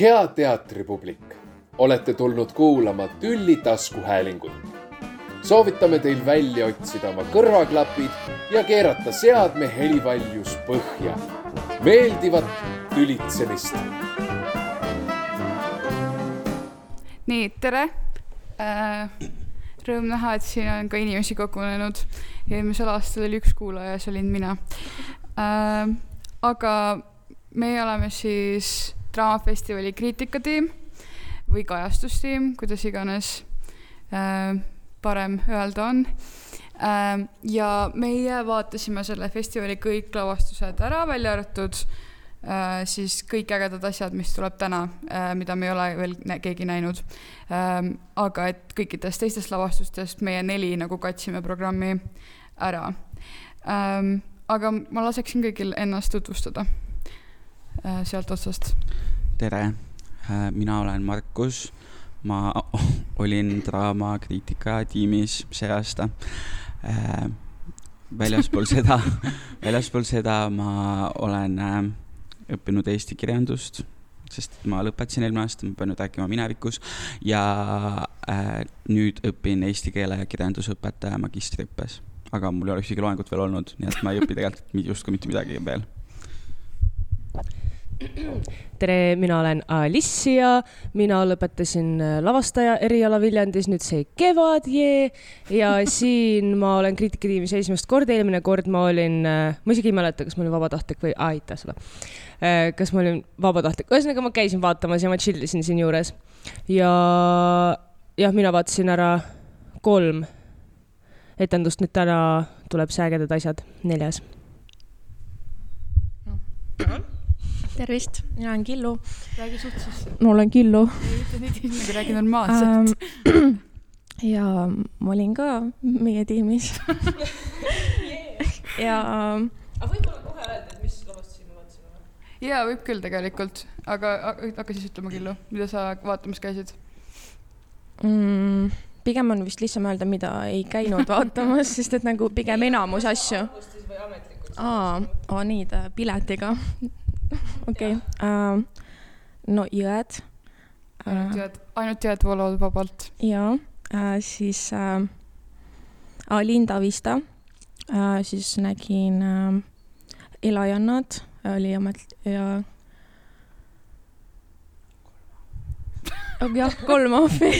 hea teatripublik, olete tulnud kuulama Tülli taskuhäälingut. soovitame teil välja otsida oma kõrvaklapid ja keerata seadme helivaljus põhja. meeldivat tülitsemist. nii, tere äh,. Rõõm näha, et siin on ka inimesi kogunenud. eelmisel aastal oli üks kuulaja, see olin mina äh,. aga meie oleme siis Draamafestivali kriitikatiim või kajastustiim, kuidas iganes äh, parem öelda on äh,. ja meie vaatasime selle festivali kõik lavastused ära, välja arvatud äh, siis kõik ägedad asjad, mis tuleb täna äh,, mida me ei ole veel nä keegi näinud ähm,. aga et kõikidest teistest lavastustest meie neli nagu katsime programmi ära ähm,. aga ma laseksin kõigil ennast tutvustada Äh, sealt otsast. Tere, äh, mina olen Markus. ma olin draamakriitika tiimis see aasta. Äh, väljaspool seda, väljaspool seda ma olen õppinud eesti kirjandust, sest ma lõpetasin eelmine aasta, ma pean nüüd rääkima minevikus ja äh, nüüd õpin eesti keele ja kirjandusõpetaja magistriõppes. aga mul ei ole ühtegi loengut veel olnud, nii et ma ei õpi tegelikult justkui mitte midagi veel tere, mina olen Alicia, mina lõpetasin äh, lavastaja eriala Viljandis nüüd see kevad, jee. ja siin ma olen kriitikatiimis esimest korda, eelmine kord ma olin, äh, ma isegi ei mäleta, kas ma olin vabatahtlik või, aitäh sulle. Äh, kas ma olin vabatahtlik, ühesõnaga ma käisin vaatamas ja ma chill isin siin juures. ja jah, mina vaatasin ära kolm etendust, nüüd täna tuleb see ägedad asjad, neljas no tervist, mina olen Killu. räägi suht sisse. ma olen Killu. ei ütle nii tihti, räägi normaalselt ähm, ja ma olin ka meie tiimis ja. aga võib-olla kohe öelda, et mis lavastusi me vaatasime? jaa, võib küll tegelikult, aga hakka siis ütlema, Killu, mida sa vaatamas käisid mm,? pigem on vist lihtsam öelda, mida ei käinud vaatamas, sest et nagu pigem enamus asju. aa, aa nii, piletiga okei uh,, no jõed uh,. ainult jõed, ainult jõed voolavad vabalt. jaa uh,, siis uh, Linda Vista uh,, siis nägin uh, Elajannad oli amet- ja jah, kolm ahvi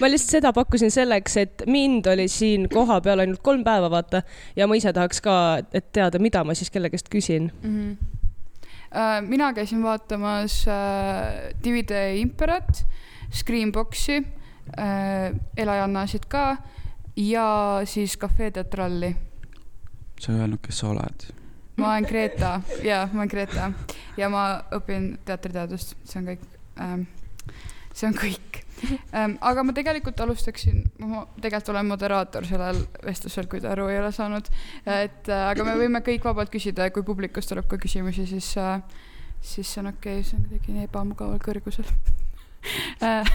ma lihtsalt seda pakkusin selleks, et mind oli siin kohapeal ainult kolm päeva, vaata, ja ma ise tahaks ka, et teada, mida ma siis kellegast küsin mm. -hmm Äh, mina käisin vaatamas äh, DVD Imperat, Screenboxi, äh, Elajannasid ka ja siis Cafe Teatralli. sa ei öelnud, kes sa oled? ma olen Greta, jaa, ma olen Greta ja ma õpin teatriteadust, see on kõik ähm,, see on kõik. aga ma tegelikult alustaksin, ma tegelikult olen moderaator sellel vestlusel, kui te aru ei ole saanud. et äh, aga me võime kõik vabalt küsida ja kui publikust tuleb ka küsimusi, siis äh,, siis see on okei okay,, see on kuidagi nii ebamugaval kõrgusel äh,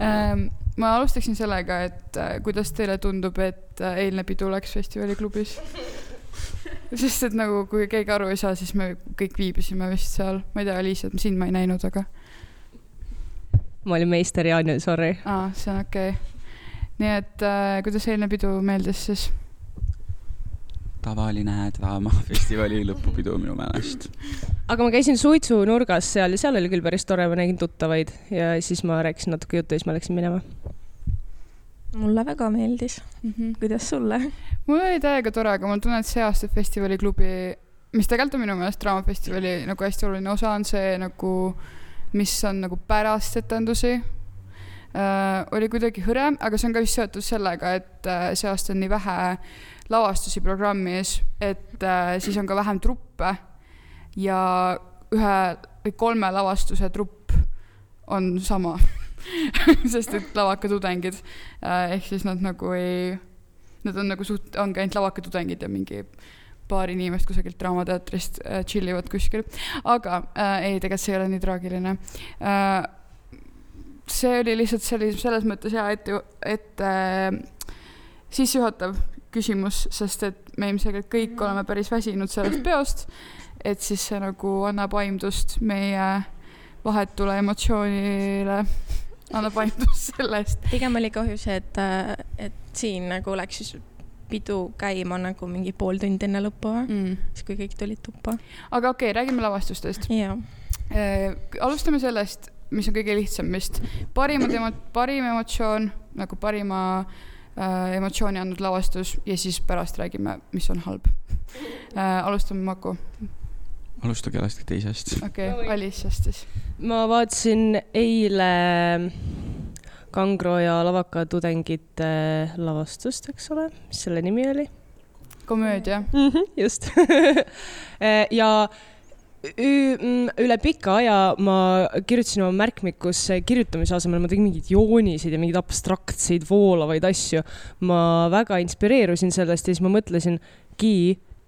ähm, ma alustaksin sellega, et kuidas teile tundub, et eilne pidu läks festivaliklubis? sest et nagu, kui keegi aru ei saa, siis me kõik viibisime vist seal, ma ei tea, Liis, et sind ma ei näinud, aga ma olin meister Jaanil, sorry. aa, see on okei okay.. nii et äh, kuidas eilne pidu meeldis siis? tavaline draamafestivali lõpupidu minu meelest. aga ma käisin suitsunurgas seal ja seal oli küll päris tore, ma nägin tuttavaid ja siis ma rääkisin natuke juttu ja siis ma läksin minema. mulle väga meeldis mm. -hmm. kuidas sulle? mul oli täiega tore, aga ma tunnen, et see aasta festivaliklubi, mis tegelikult on minu meelest Draamafestivali nagu hästi oluline osa, on see nagu äh, mis on nagu pärast etendusi äh,. oli kuidagi hõre, aga see on ka vist seotud sellega, et äh, see aasta on nii vähe lavastusi programmis, et äh, siis on ka vähem truppe ja ühe või kolme lavastuse trupp on sama sest et lavakatudengid äh, ehk siis nad nagu ei, nad on nagu suht, ongi ainult lavakatudengid ja mingi paar inimest kusagilt Draamateatrist äh, chill ivad kuskil. aga äh, ei, tegelikult see ei ole nii traagiline äh,. see oli lihtsalt sellis-, selles mõttes hea ette, ette äh, sissejuhatav küsimus, sest et me ilmselgelt kõik oleme päris väsinud sellest peost, et siis see nagu annab aimdust meie vahetule emotsioonile annab aimdust sellest. pigem oli kahju see, et, et siin nagu läks siis pidu käima nagu mingi pool tundi enne lõppu, Mm. siis kui kõik tulid tuppa. aga okei okay,, räägime lavastustest. jaa. alustame sellest, mis on kõige lihtsam vist. parimad emo-, parim emotsioon nagu parima äh, emotsiooni andnud lavastus ja siis pärast räägime, mis on halb äh,. alustame Maku, alustage alati teisest. okei okay,, Alissast siis. ma vaatasin eile Kangro ja Lavaka tudengite lavastust, eks ole, mis selle nimi oli? komöödia. mm. -hmm, just ja üle pika aja ma kirjutasin oma märkmikusse kirjutamise asemel, ma tegin mingeid jooniseid ja mingeid abstraktseid voolavaid asju. ma väga inspireerusin sellest ja siis ma mõtlesingi,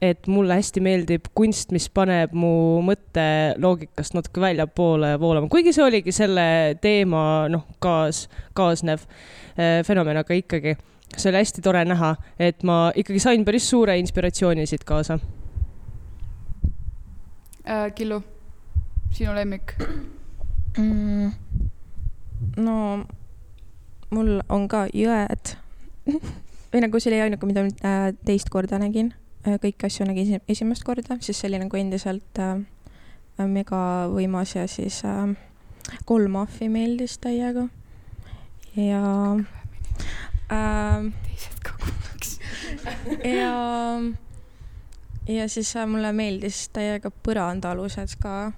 et mulle hästi meeldib kunst, mis paneb mu mõtteloogikast natuke väljapoole voolama, kuigi see oligi selle teema noh, kaas, kaasnev eh, fenomen, aga ikkagi see oli hästi tore näha, et ma ikkagi sain päris suure inspiratsiooni siit kaasa. äh,. Killu, sinu lemmik? mm,. no mul on ka jõed või nagu see oli ainuke, mida ma äh, teist korda nägin. Kõiki asju nägin esi- esimest korda, siis see oli nagu endiselt äh, mega võimas ja siis äh, kolm ahvi meeldis täiega. ja äh, teised ka kuulaks. ja, ja siis äh, mulle meeldis täiega põrandaalused ka.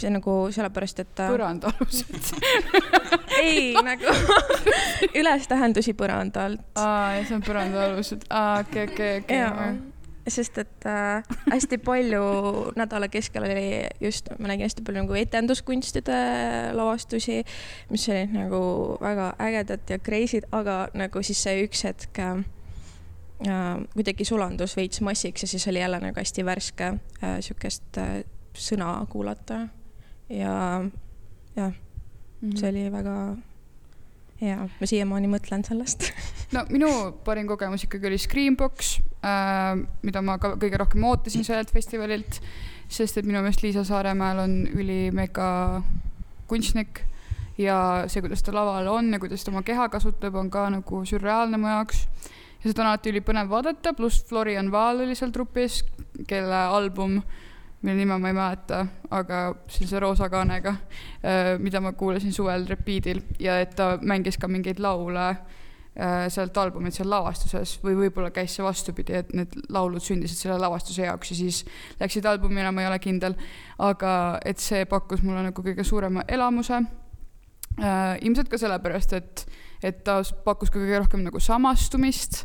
see nagu sellepärast, et äh, põrandaalused. ei nagu ülestähendusi põranda alt. aa, ja see on põrandaalused. aa, okei, okei, jaa okei., sest et äh, hästi palju nädala keskel oli just, ma nägin hästi palju nagu etenduskunstide lavastusi, mis olid nagu väga ägedad ja crazy'd, aga nagu siis see üks hetk äh, äh, kuidagi sulandus veits massiks ja siis oli jälle nagu hästi värske äh, sihukest äh, sõna kuulata. ja jah, Mhm. see oli väga hea, ma siiamaani mõtlen sellest. no minu parim kogemus ikkagi oli Screambox äh,, mida ma ka kõige rohkem ootasin sellelt festivalilt, sest et minu meelest Liisa Saaremäel on ülimega kunstnik ja see, kuidas ta laval on ja kuidas ta oma keha kasutab, on ka nagu sürreaalne mu jaoks. ja seda on alati ülipõnev vaadata, pluss Florian Vaal oli seal trupis, kelle album, mille nime ma ei mäleta, aga sellise roosa kaanega, mida ma kuulasin suvel repiidil ja et ta mängis ka mingeid laule äh, sealt albumilt seal lavastuses või võib-olla käis see vastupidi, et need laulud sündisid selle lavastuse jaoks ja siis läksid albumile, ma ei ole kindel. aga et see pakkus mulle nagu kõige suurema elamuse äh,. ilmselt ka sellepärast, et, et ta pakkus kõige rohkem nagu samastumist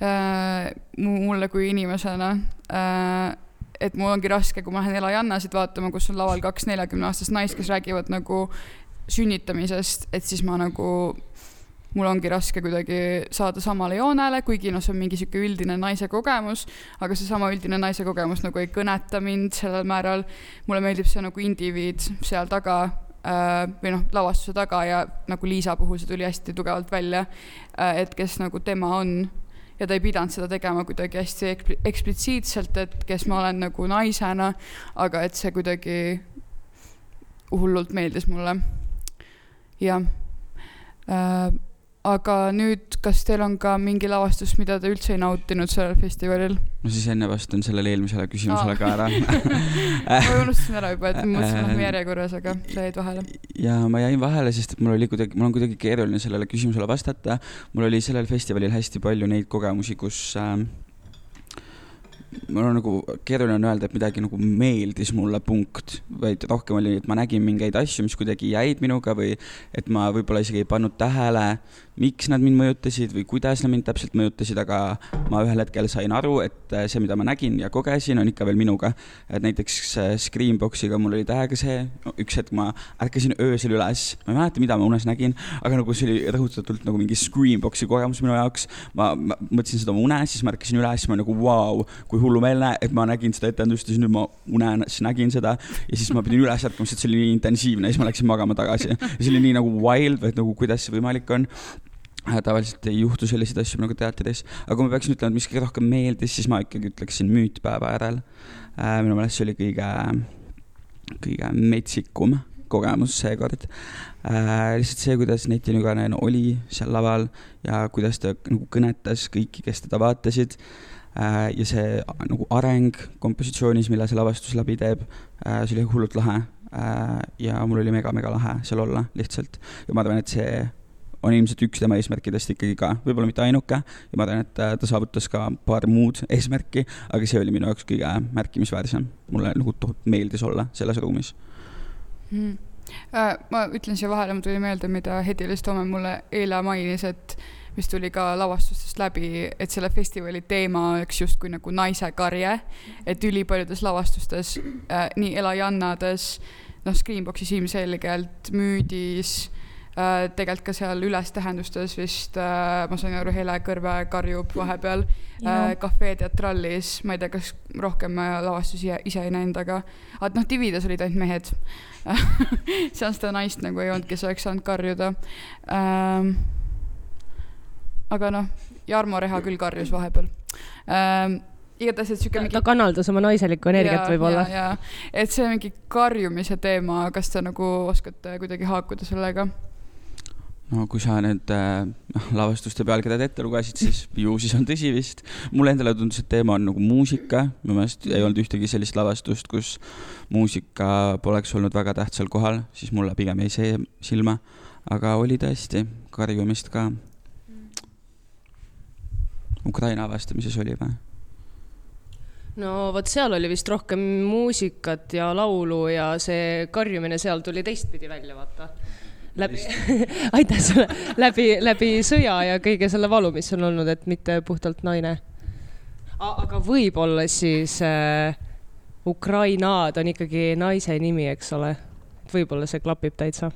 äh, mu- mulle kui inimesena äh, et mul ongi raske, kui ma lähen Elajannasid vaatama, kus on laval kaks neljakümneaastast naist, kes räägivad nagu sünnitamisest, et siis ma nagu, mul ongi raske kuidagi saada samale joonele, kuigi noh, see on mingi sihuke üldine naise kogemus, aga seesama üldine naise kogemus nagu ei kõneta mind sellel määral. mulle meeldib see nagu indiviid seal taga äh, või noh, lavastuse taga ja nagu Liisa puhul see tuli hästi tugevalt välja, et kes nagu tema on ja ta ei pidanud seda tegema kuidagi hästi ekspli- eksplitsiitselt, et kes ma olen nagu naisena, aga et see kuidagi hullult meeldis mulle. jah äh,. Aga nüüd, kas teil on ka mingi lavastus, mida te üldse ei nautinud sellel festivalil? no siis enne vastan sellele eelmisele küsimusele Aa. ka ära. ma unustasin ära juba, et mõtlesin, et lähme järjekorras, aga sa jäid vahele. ja ma jäin vahele, sest et mul oli kuidagi, mul on kuidagi keeruline sellele küsimusele vastata. mul oli sellel festivalil hästi palju neid kogemusi, kus äh, mul on nagu keeruline on öelda, et midagi nagu meeldis mulle, punkt, vaid rohkem oli, et ma nägin mingeid asju, mis kuidagi jäid minuga või et ma võib-olla isegi ei pannud tähele, miks nad mind mõjutasid või kuidas nad mind täpselt mõjutasid, aga ma ühel hetkel sain aru, et äh, see, mida ma nägin ja kogesin, on ikka veel minuga. et näiteks äh, Screamboxiga mul oli täiega see üks hetk ma ärkasin öösel üles, ma ei mäleta, mida ma unes nägin, aga nagu see oli rõhutatult nagu mingi Screamboxi kogemus minu jaoks. ma, mõtlesin seda oma unes, siis ma ärkasin üles, ma nagu vau, kui hullumeelne, et ma nägin seda etendust ja siis nüüd ma unes nägin seda ja siis ma pidin üles ärkama, sest see oli nii intensiivne ja siis ma läksin magama tagasi. ja see oli nii nagu wild, et nagu kuidas see võimalik on tavaliselt ei juhtu selliseid asju nagu teatrides, aga kui ma peaksin ütlema, et mis kõige rohkem meeldis, siis ma ikkagi ütleksin müütpäeva järel. minu meelest see oli kõige, kõige metsikum kogemus seekord äh,. lihtsalt see, kuidas Neti Nüganen oli seal laval ja kuidas ta nagu kõnetas kõiki, kes teda vaatasid äh,. ja see nagu areng kompositsioonis, mille see lavastus läbi teeb äh,, see oli hullult lahe äh,. ja mul oli mega-mega lahe seal olla lihtsalt ja ma arvan, et see on ilmselt üks tema eesmärkidest ikkagi ka, võib-olla mitte ainuke ja ma arvan, et äh, ta saavutas ka paar muud eesmärki, aga see oli minu jaoks kõige märkimisväärsem. mulle nagu tohutult meeldis olla selles ruumis mm.. Ma ütlen siia vahele, mul tuli meelde, mida Hedi Listoome mulle eile mainis, et mis tuli ka lavastustest läbi, et selle festivali teema oleks justkui nagu naise karje, et ülipaljudes lavastustes äh,, nii Elajannades, noh, Screenboxis ilmselgelt, Müüdis äh,, tegelikult ka seal ülestähendustes vist äh,, ma sain aru, Hele Kõrve karjub vahepeal äh, Cafe Teatralis, ma ei tea, kas rohkem lavastusi ise ei näinud, aga, aga noh, divides olid ainult mehed seal seda naist nagu ei olnud, kes oleks saanud karjuda ähm, aga noh, Jarmo Reha küll karjus vahepeal ähm, igatahes, et sihuke mingi. ta kanaldas oma naiselikku energiat võib-olla. et see mingi karjumise teema, kas te nagu oskate kuidagi haakuda sellega? No kui sa need äh, lavastuste pealkirjad ette lugesid, siis ju siis on tõsi vist. mulle endale tundus, et teema on nagu muusika, minu meelest ei olnud ühtegi sellist lavastust, kus muusika poleks olnud väga tähtsal kohal, siis mulle pigem jäi see silma. aga oli tõesti karjumist ka Ukraina avastamises oli või? no vot seal oli vist rohkem muusikat ja laulu ja see karjumine seal tuli teistpidi välja, vaata. Läbi aitäh sulle, läbi, läbi sõja ja kõige selle valu, mis on olnud, et mitte puhtalt naine. aga võib-olla siis äh, Ukrainad on ikkagi naise nimi, eks ole. võib-olla see klapib täitsa.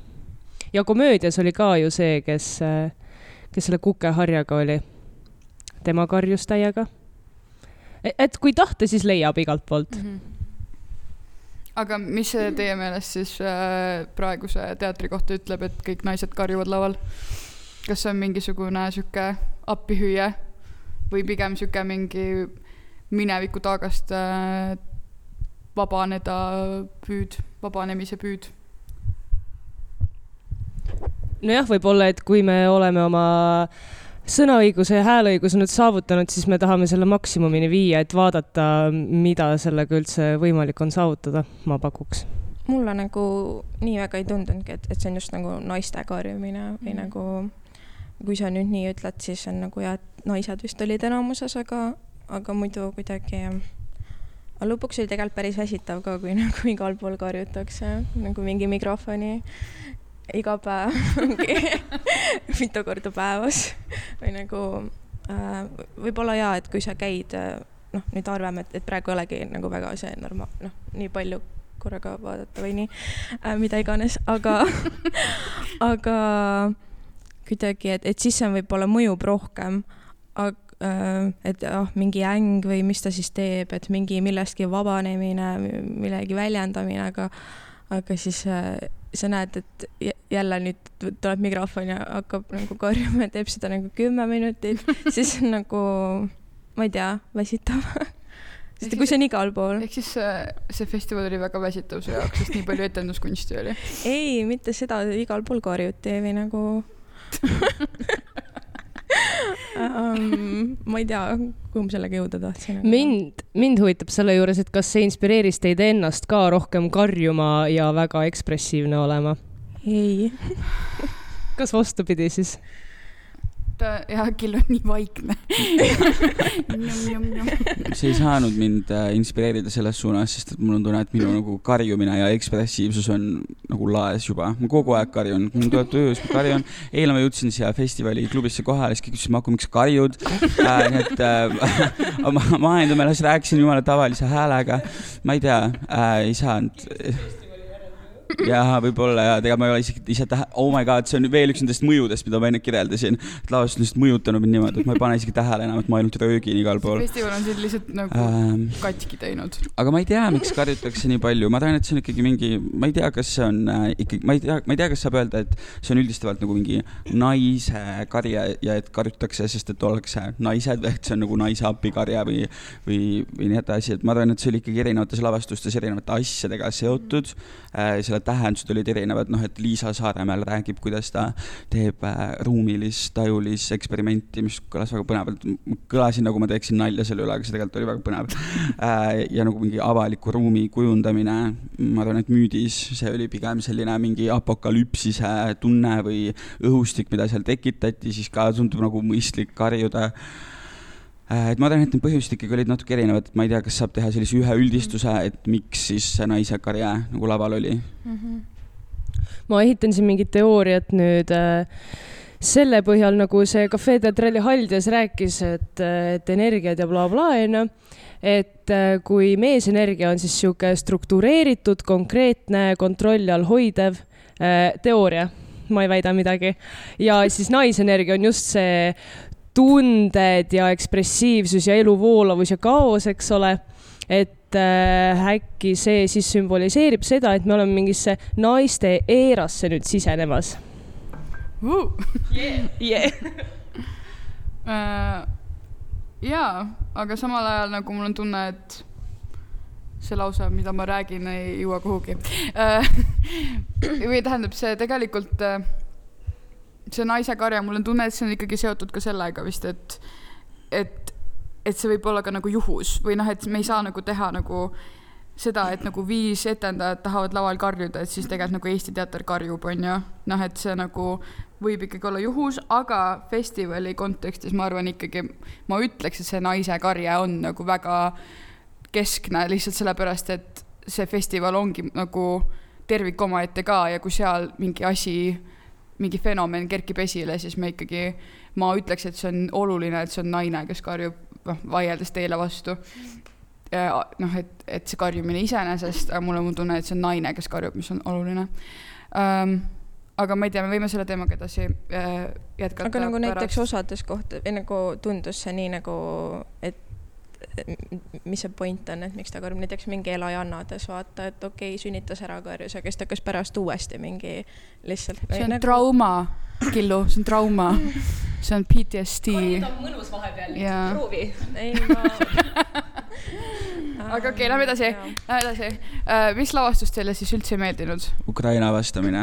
ja komöödias oli ka ju see, kes äh,, kes selle kukeharjaga oli tema karjus täiega. E-, et kui tahta, siis leiab igalt poolt mm. -hmm aga mis see teie meelest siis äh, praeguse teatri kohta ütleb, et kõik naised karjuvad laval? kas see on mingisugune sihuke appihüüe või pigem sihuke mingi mineviku taagast äh, vabaneda püüd, vabanemise püüd? nojah, võib-olla, et kui me oleme oma äh, sõnaõiguse ja hääleõiguse nüüd saavutanud, siis me tahame selle maksimumini viia, et vaadata, mida sellega üldse võimalik on saavutada, ma pakuks. mulle nagu nii väga ei tundunudki, et, et see on just nagu naiste karjumine või mm. nagu kui sa nüüd nii ütled, siis on nagu jah, et naised vist olid enamuses, aga, aga muidu kuidagi aga lõpuks oli tegelikult päris väsitav ka, kui nagu igal pool karjutakse nagu mingi mikrofoni iga päev mitu korda päevas või nagu äh, võib-olla jaa, et kui sa käid äh, noh, nüüd arvame, et, et praegu ei olegi nagu väga see norma-, noh, nii palju korraga vaadata või nii äh,, mida iganes, aga aga kuidagi, et, et siis see võib-olla mõjub rohkem, aga äh, et ah, mingi äng või mis ta siis teeb, et mingi millestki vabanemine, millegi väljendamine, aga aga siis äh, sa näed, et jälle nüüd tuleb mikrofon ja hakkab nagu karjuma ja teeb seda nagu kümme minutit, siis nagu, ma ei tea, väsitav sest kui see on igal pool. ehk siis see, see festival oli väga väsitav su jaoks, sest nii palju etenduskunsti oli? ei, mitte seda, igal pool karjuti või nagu um, ma ei tea, kuhu ma sellega jõuda tahtsin. mind, mind huvitab selle juures, et kas see inspireeris teid ennast ka rohkem karjuma ja väga ekspressiivne olema? ei kas vastupidi siis? Et jah, kell on nii vaikne see ei saanud mind äh, inspireerida selles suunas, sest et mul on tunne, et minu nagu karjumine ja ekspressiivsus on nagu laes juba. ma kogu aeg karjun, mul tuleb töös, ma karjun. eile ma jõudsin siia festivali klubisse kohale, siis kõik ütlesid, Marko, miks karjud äh,? nii et äh, ma, ma enda meelest rääkisin jumala tavalise häälega. ma ei tea äh,, ei saanud jaa, võib-olla ja tegelikult ma ei ole isegi ise tähe-, oh my god, see on veel üks nendest mõjudest, mida ma enne kirjeldasin. et lavastus on lihtsalt mõjutanud mind niimoodi, et ma ei pane isegi tähele enam, et ma ainult röögin igal pool. festival on sind lihtsalt nagu ähm, katki teinud. aga ma ei tea, miks karjutakse nii palju, ma tean, et see on ikkagi mingi, ma ei tea, kas see on äh, ikkagi, ma ei tea, ma ei tea, kas saab öelda, et see on üldistavalt nagu mingi naise karje ja et karjutakse, sest et ollakse naised või et see on nagu naise abikarje või, või, või nii edasi, et ma arvan, et see oli ikkagi erinevates lavastustes erinevate asjadega seotud äh,. Selle tähendused olid erinevad, noh, et Liisa Saaremäel räägib, kuidas ta teeb äh, ruumilist, tajulist eksperimenti, mis kõlas väga põnevalt. kõlasin nagu ma teeksin nalja selle üle, aga see tegelikult oli väga põnev äh,. ja nagu mingi avaliku ruumi kujundamine, ma arvan, et müüdis see oli pigem selline mingi apokalüpsise tunne või õhustik, mida seal tekitati, siis ka tundub nagu mõistlik harjuda et ma arvan, et need põhjused ikkagi olid natuke erinevad, et ma ei tea, kas saab teha sellise ühe üldistuse, et miks siis see naise karjäär nagu laval oli mm. -hmm. ma ehitan siin mingit teooriat nüüd äh, selle põhjal, nagu see Cafe Teatrali Haldjas rääkis, et, äh, et energiad ja blablabla, onju. et äh, kui meesenergia on siis sihuke struktureeritud, konkreetne, kontrolli all hoidev äh, teooria ma ei väida midagi. ja siis naisenergia on just see tunded ja ekspressiivsus ja eluvoolavus ja kaos, eks ole. et äh, äkki see siis sümboliseerib seda, et me oleme mingisse naiste eerasse nüüd sisenemas uh.. Yeah. Yeah. uh, jaa, aga samal ajal nagu mul on tunne, et see lause, mida ma räägin, ei jõua kuhugi uh, või tähendab, see tegelikult uh, see naise karja, mul on tunne, et see on ikkagi seotud ka sellega vist, et, et, et see võib olla ka nagu juhus või noh, et me ei saa nagu teha nagu seda, et nagu viis etendajat tahavad laval karjuda, et siis tegelikult nagu Eesti Teater karjub, on ju. noh, et see nagu võib ikkagi olla juhus, aga festivali kontekstis ma arvan ikkagi, ma ütleks, et see naise karje on nagu väga keskne lihtsalt sellepärast, et see festival ongi nagu tervik omaette ka ja kui seal mingi asi mingi fenomen kerkib esile, siis me ikkagi, ma ütleks, et see on oluline, et see on naine, kes karjub, noh, vaieldes teile vastu. noh, et, et see karjumine iseenesest, aga mul on tunne, et see on naine, kes karjub, mis on oluline um, aga ma ei tea, me võime selle teemaga edasi äh, jätkata. aga nagu pärast. näiteks osades koht- või nagu tundus see nii nagu, et mis see point on, et miks ta karjub, näiteks mingi elajannades vaata, et okei okay,, sünnitas ära karjus, aga siis ta hakkas pärast uuesti mingi lihtsalt. see on nagu... trauma, Killu, see on trauma. see on PTSD. ta on mõnus vahepeal ja., proovi. ei, ma aga okei okay,, lähme edasi, lähme edasi uh,. mis lavastust teile siis üldse ei meeldinud? Ukraina vastamine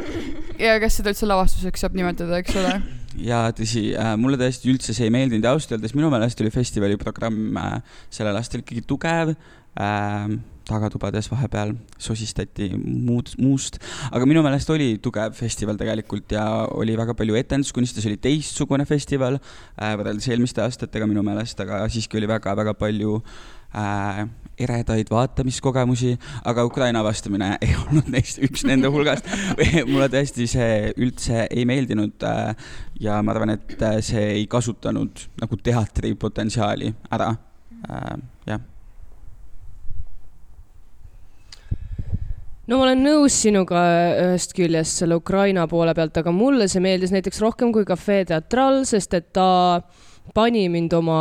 ja kas seda üldse lavastuseks saab nimetada, eks ole? Ja tõsi äh,, mulle tõesti üldse see ei meeldinud ja ausalt öeldes minu meelest oli festivali programm äh, sellel aastal ikkagi tugev äh,. tagatubades vahepeal sosistati muud, muust, aga minu meelest oli tugev festival tegelikult ja oli väga palju etenduskunsti, see oli teistsugune festival äh, võrreldes eelmiste aastatega minu meelest, aga siiski oli väga-väga palju äh, eredaid vaatamiskogemusi, aga Ukraina vastamine ei olnud neist üks nende hulgast. mulle tõesti see üldse ei meeldinud äh, ja ma arvan, et äh, see ei kasutanud nagu teatri potentsiaali ära, äh, jah no ma olen nõus sinuga ühest küljest selle Ukraina poole pealt, aga mulle see meeldis näiteks rohkem kui Cafe Teatral, sest et ta äh, pani mind oma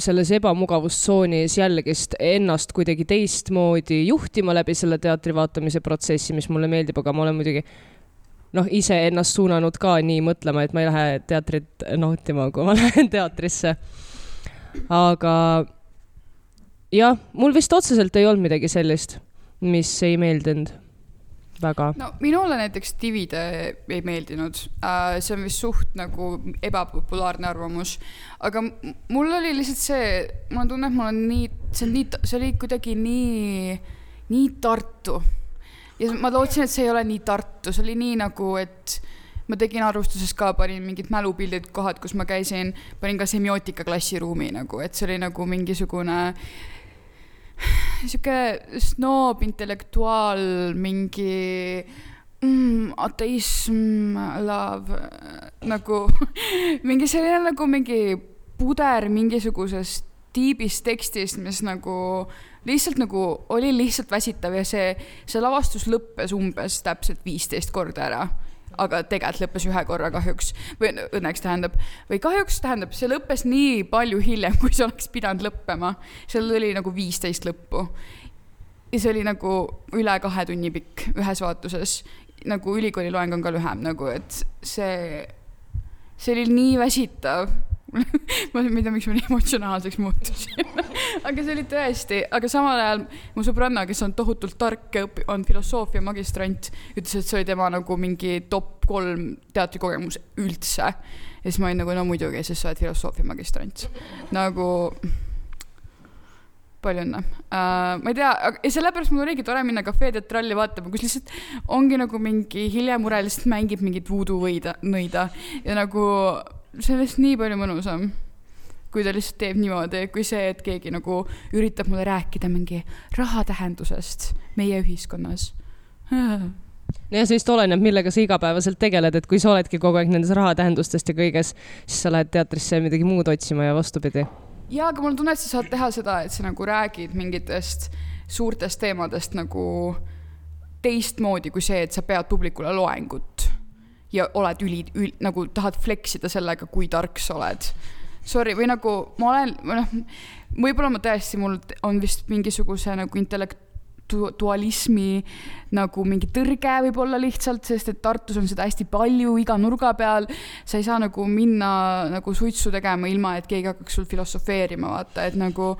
selles ebamugavustsoonis jällegist ennast kuidagi teistmoodi juhtima läbi selle teatri vaatamise protsessi, mis mulle meeldib, aga ma olen muidugi noh, iseennast suunanud ka nii mõtlema, et ma ei lähe teatrit nautima, kui ma lähen teatrisse. aga jah, mul vist otseselt ei olnud midagi sellist, mis ei meeldinud väga. no minule näiteks Divide ei meeldinud äh,, see on vist suht nagu ebapopulaarne arvamus, aga mul oli lihtsalt see, mul on tunne, et mul on nii, see on nii, see oli kuidagi nii, nii Tartu. ja ma lootsin, et see ei ole nii Tartu, see oli nii nagu, et ma tegin arvustuses ka, panin mingid mälupildid, kohad, kus ma käisin, panin ka semiootika klassiruumi nagu, et see oli nagu mingisugune sihuke snoob intellektuaal, mingi mm, ateism, love, nagu mingi selline nagu mingi puder mingisugusest tiibist tekstist, mis nagu lihtsalt nagu oli lihtsalt väsitav ja see, see lavastus lõppes umbes täpselt viisteist korda ära aga tegelikult lõppes ühe korra kahjuks või õnneks tähendab, või kahjuks tähendab, see lõppes nii palju hiljem, kui see oleks pidanud lõppema. seal oli nagu viisteist lõppu. ja see oli nagu üle kahe tunni pikk ühes vaatuses. nagu ülikooli loeng on ka lühem nagu, et see, see oli nii väsitav ma ei tea, miks ma nii emotsionaalseks muutusin aga see oli tõesti, aga samal ajal mu sõbranna, kes on tohutult tark on filosoofia magistrant, ütles, et see oli tema nagu mingi top kolm teatrikogemus üldse. ja siis ma olin nagu, no muidugi, sest sa oled filosoofia magistrant. nagu palju õnne uh,. ma ei tea, ja sellepärast mul oligi tore minna Cafe Teatralli vaatama, kus lihtsalt ongi nagu mingi Hilja Mure lihtsalt mängib mingit voodoo võida, nõida ja nagu see on lihtsalt nii palju mõnusam, kui ta lihtsalt teeb niimoodi, kui see, et keegi nagu üritab mulle rääkida mingi raha tähendusest meie ühiskonnas. ja see vist oleneb, millega sa igapäevaselt tegeled, et kui sa oledki kogu aeg nendes rahatähendustest ja kõiges, siis sa lähed teatrisse midagi muud otsima ja vastupidi. jaa, aga mul on tunne, et sa saad teha seda, et sa nagu räägid mingitest suurtest teemadest nagu teistmoodi kui see, et sa pead publikule loengut ja oled üli, üli, nagu tahad flex ida sellega, kui tark sa oled. Sorry, või nagu ma olen, noh, võib-olla ma tõesti, mul on vist mingisuguse nagu intellektualismi nagu mingi tõrge võib-olla lihtsalt, sest et Tartus on seda hästi palju iga nurga peal. sa ei saa nagu minna nagu suitsu tegema, ilma et keegi hakkaks sul filosofeerima, vaata, et nagu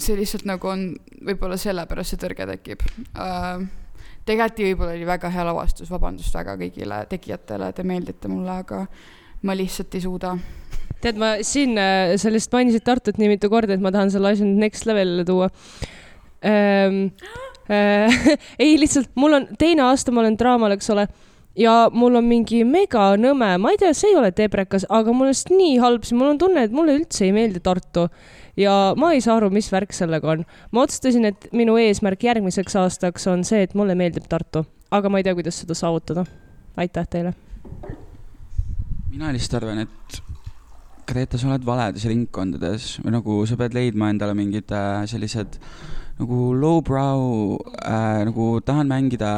see lihtsalt nagu on, võib-olla sellepärast see tõrge tekib uh,. Tegelikult võib-olla oli väga hea lavastus, vabandust väga kõigile tegijatele, te meeldite mulle, aga ma lihtsalt ei suuda. tead, ma siin, sa lihtsalt mainisid Tartut nii mitu korda, et ma tahan selle asja nüüd next level'ile tuua ähm. Äh, ei, lihtsalt mul on teine aasta, ma olen draamal, eks ole, ja mul on mingi mega nõme, ma ei tea, see ei ole teebrekas, aga mul on lihtsalt nii halb, mul on tunne, et mulle üldse ei meeldi Tartu ja ma ei saa aru, mis värk sellega on. ma otsustasin, et minu eesmärk järgmiseks aastaks on see, et mulle meeldib Tartu, aga ma ei tea, kuidas seda saavutada. aitäh teile. mina lihtsalt arvan, et Greta, sa oled valedes ringkondades või nagu sa pead leidma endale mingid äh, sellised nagu lowbrow äh,, nagu tahan mängida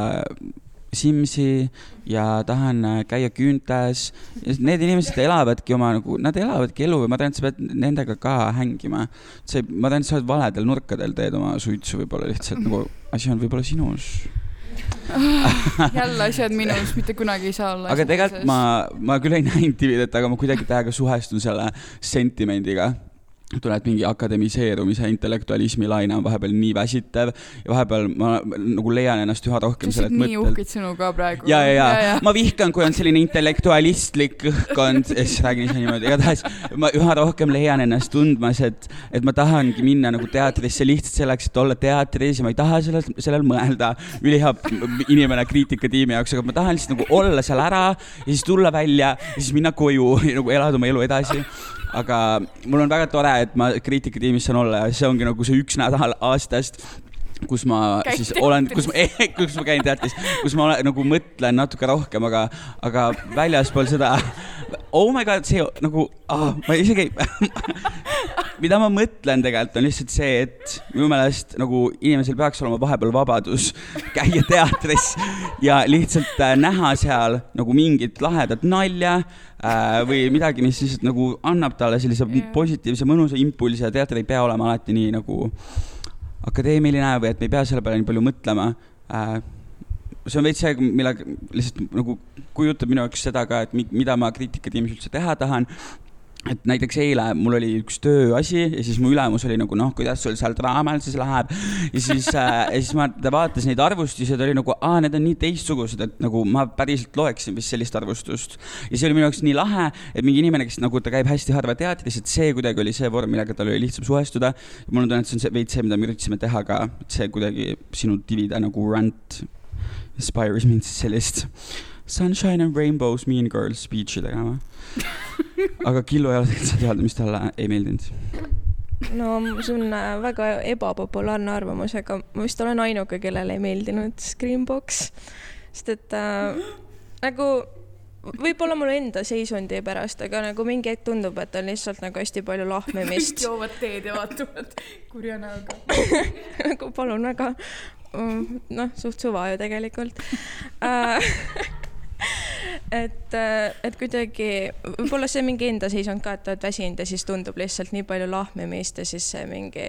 Simsi ja tahan äh, käia küüntes. Need inimesed elavadki oma nagu, nad elavadki elu ja ma tean, et sa pead nendega ka hängima. see, ma tean, et sa oled valedel nurkadel, teed oma suitsu võib-olla lihtsalt nagu asi on võib-olla sinus. jälle asjad minus, mitte kunagi ei saa olla. aga tegelikult ma, ma küll ei näinud Dividet, aga ma kuidagi täiega suhestun selle sentimendiga. Tuleb mingi akademiseerumise intellektualismi laine on vahepeal nii väsitav ja vahepeal ma nagu leian ennast üha rohkem sa sellelt nii mõttelt. uhkeid sõnu ka praegu. ja, ja, ja ma vihkan, kui on selline intellektualistlik õhkkond ja siis räägin ise niimoodi, igatahes ma üha rohkem leian ennast tundmas, et, et ma tahangi minna nagu teatrisse lihtsalt selleks, et olla teatris ja ma ei taha sellel, sellel mõelda. ülihea inimene kriitikatiimi jaoks, aga ma tahan lihtsalt nagu olla seal ära ja siis tulla välja ja siis minna koju ja nagu elada oma elu edasi aga mul on väga tore, et ma kriitikatiimis saan olla ja see ongi nagu see üks nädal aastast, kus ma Käid siis olen, kus ma, kus ma käin teatris, kus ma olen, nagu mõtlen natuke rohkem, aga, aga väljaspool seda, oh my god, see nagu ah,, ma isegi mida ma mõtlen tegelikult on lihtsalt see, et minu meelest nagu inimesel peaks olema vahepeal vabadus käia teatris ja lihtsalt äh, näha seal nagu mingit lahedat nalja äh, või midagi, mis lihtsalt nagu annab talle sellise positiivse mõnusa impulsi ja teater ei pea olema alati nii nagu akadeemiline või et me ei pea selle peale nii palju mõtlema äh, see on veits see, millega lihtsalt nagu kujutab minu jaoks seda ka, et mi- mida ma kriitikatiimis üldse teha tahan. Et näiteks eile mul oli üks tööasi ja siis mu ülemus oli nagu noh, kuidas sul seal draamal siis läheb. ja siis äh,, ja siis ma ta vaatas neid arvustusi ja ta oli nagu, aa, need on nii teistsugused, et nagu ma päriselt loeksin vist sellist arvustust. ja see oli minu jaoks nii lahe, et mingi inimene, kes nagu ta käib hästi harva teatris, et see kuidagi oli see vorm, millega tal oli lihtsam suhestuda. mul on tunne, et see on see veits see, mida me üritasime teha ka, et see kuidagi sinu divide nagu rant inspires mind sellist sunshine and rainbows mean girls speech'i tegema. aga Killu ei ole tegelikult seda teada, mis talle ei meeldinud. no see on äh, väga ebapopulaarne arvamus, aga ma vist olen ainuke, kellele ei meeldinud Screambox, sest et äh, nagu võib-olla mul enda seisundi pärast, aga nagu mingi hetk tundub, et on lihtsalt nagu hästi palju lahmimist. joovad teed ja vaatavad kurja näoga. nagu palun väga, noh, suht suva ju tegelikult Äh, et, et kuidagi võib-olla see mingi enda seisund ka, et oled väsinud ja siis tundub lihtsalt nii palju lahmimist ja siis see mingi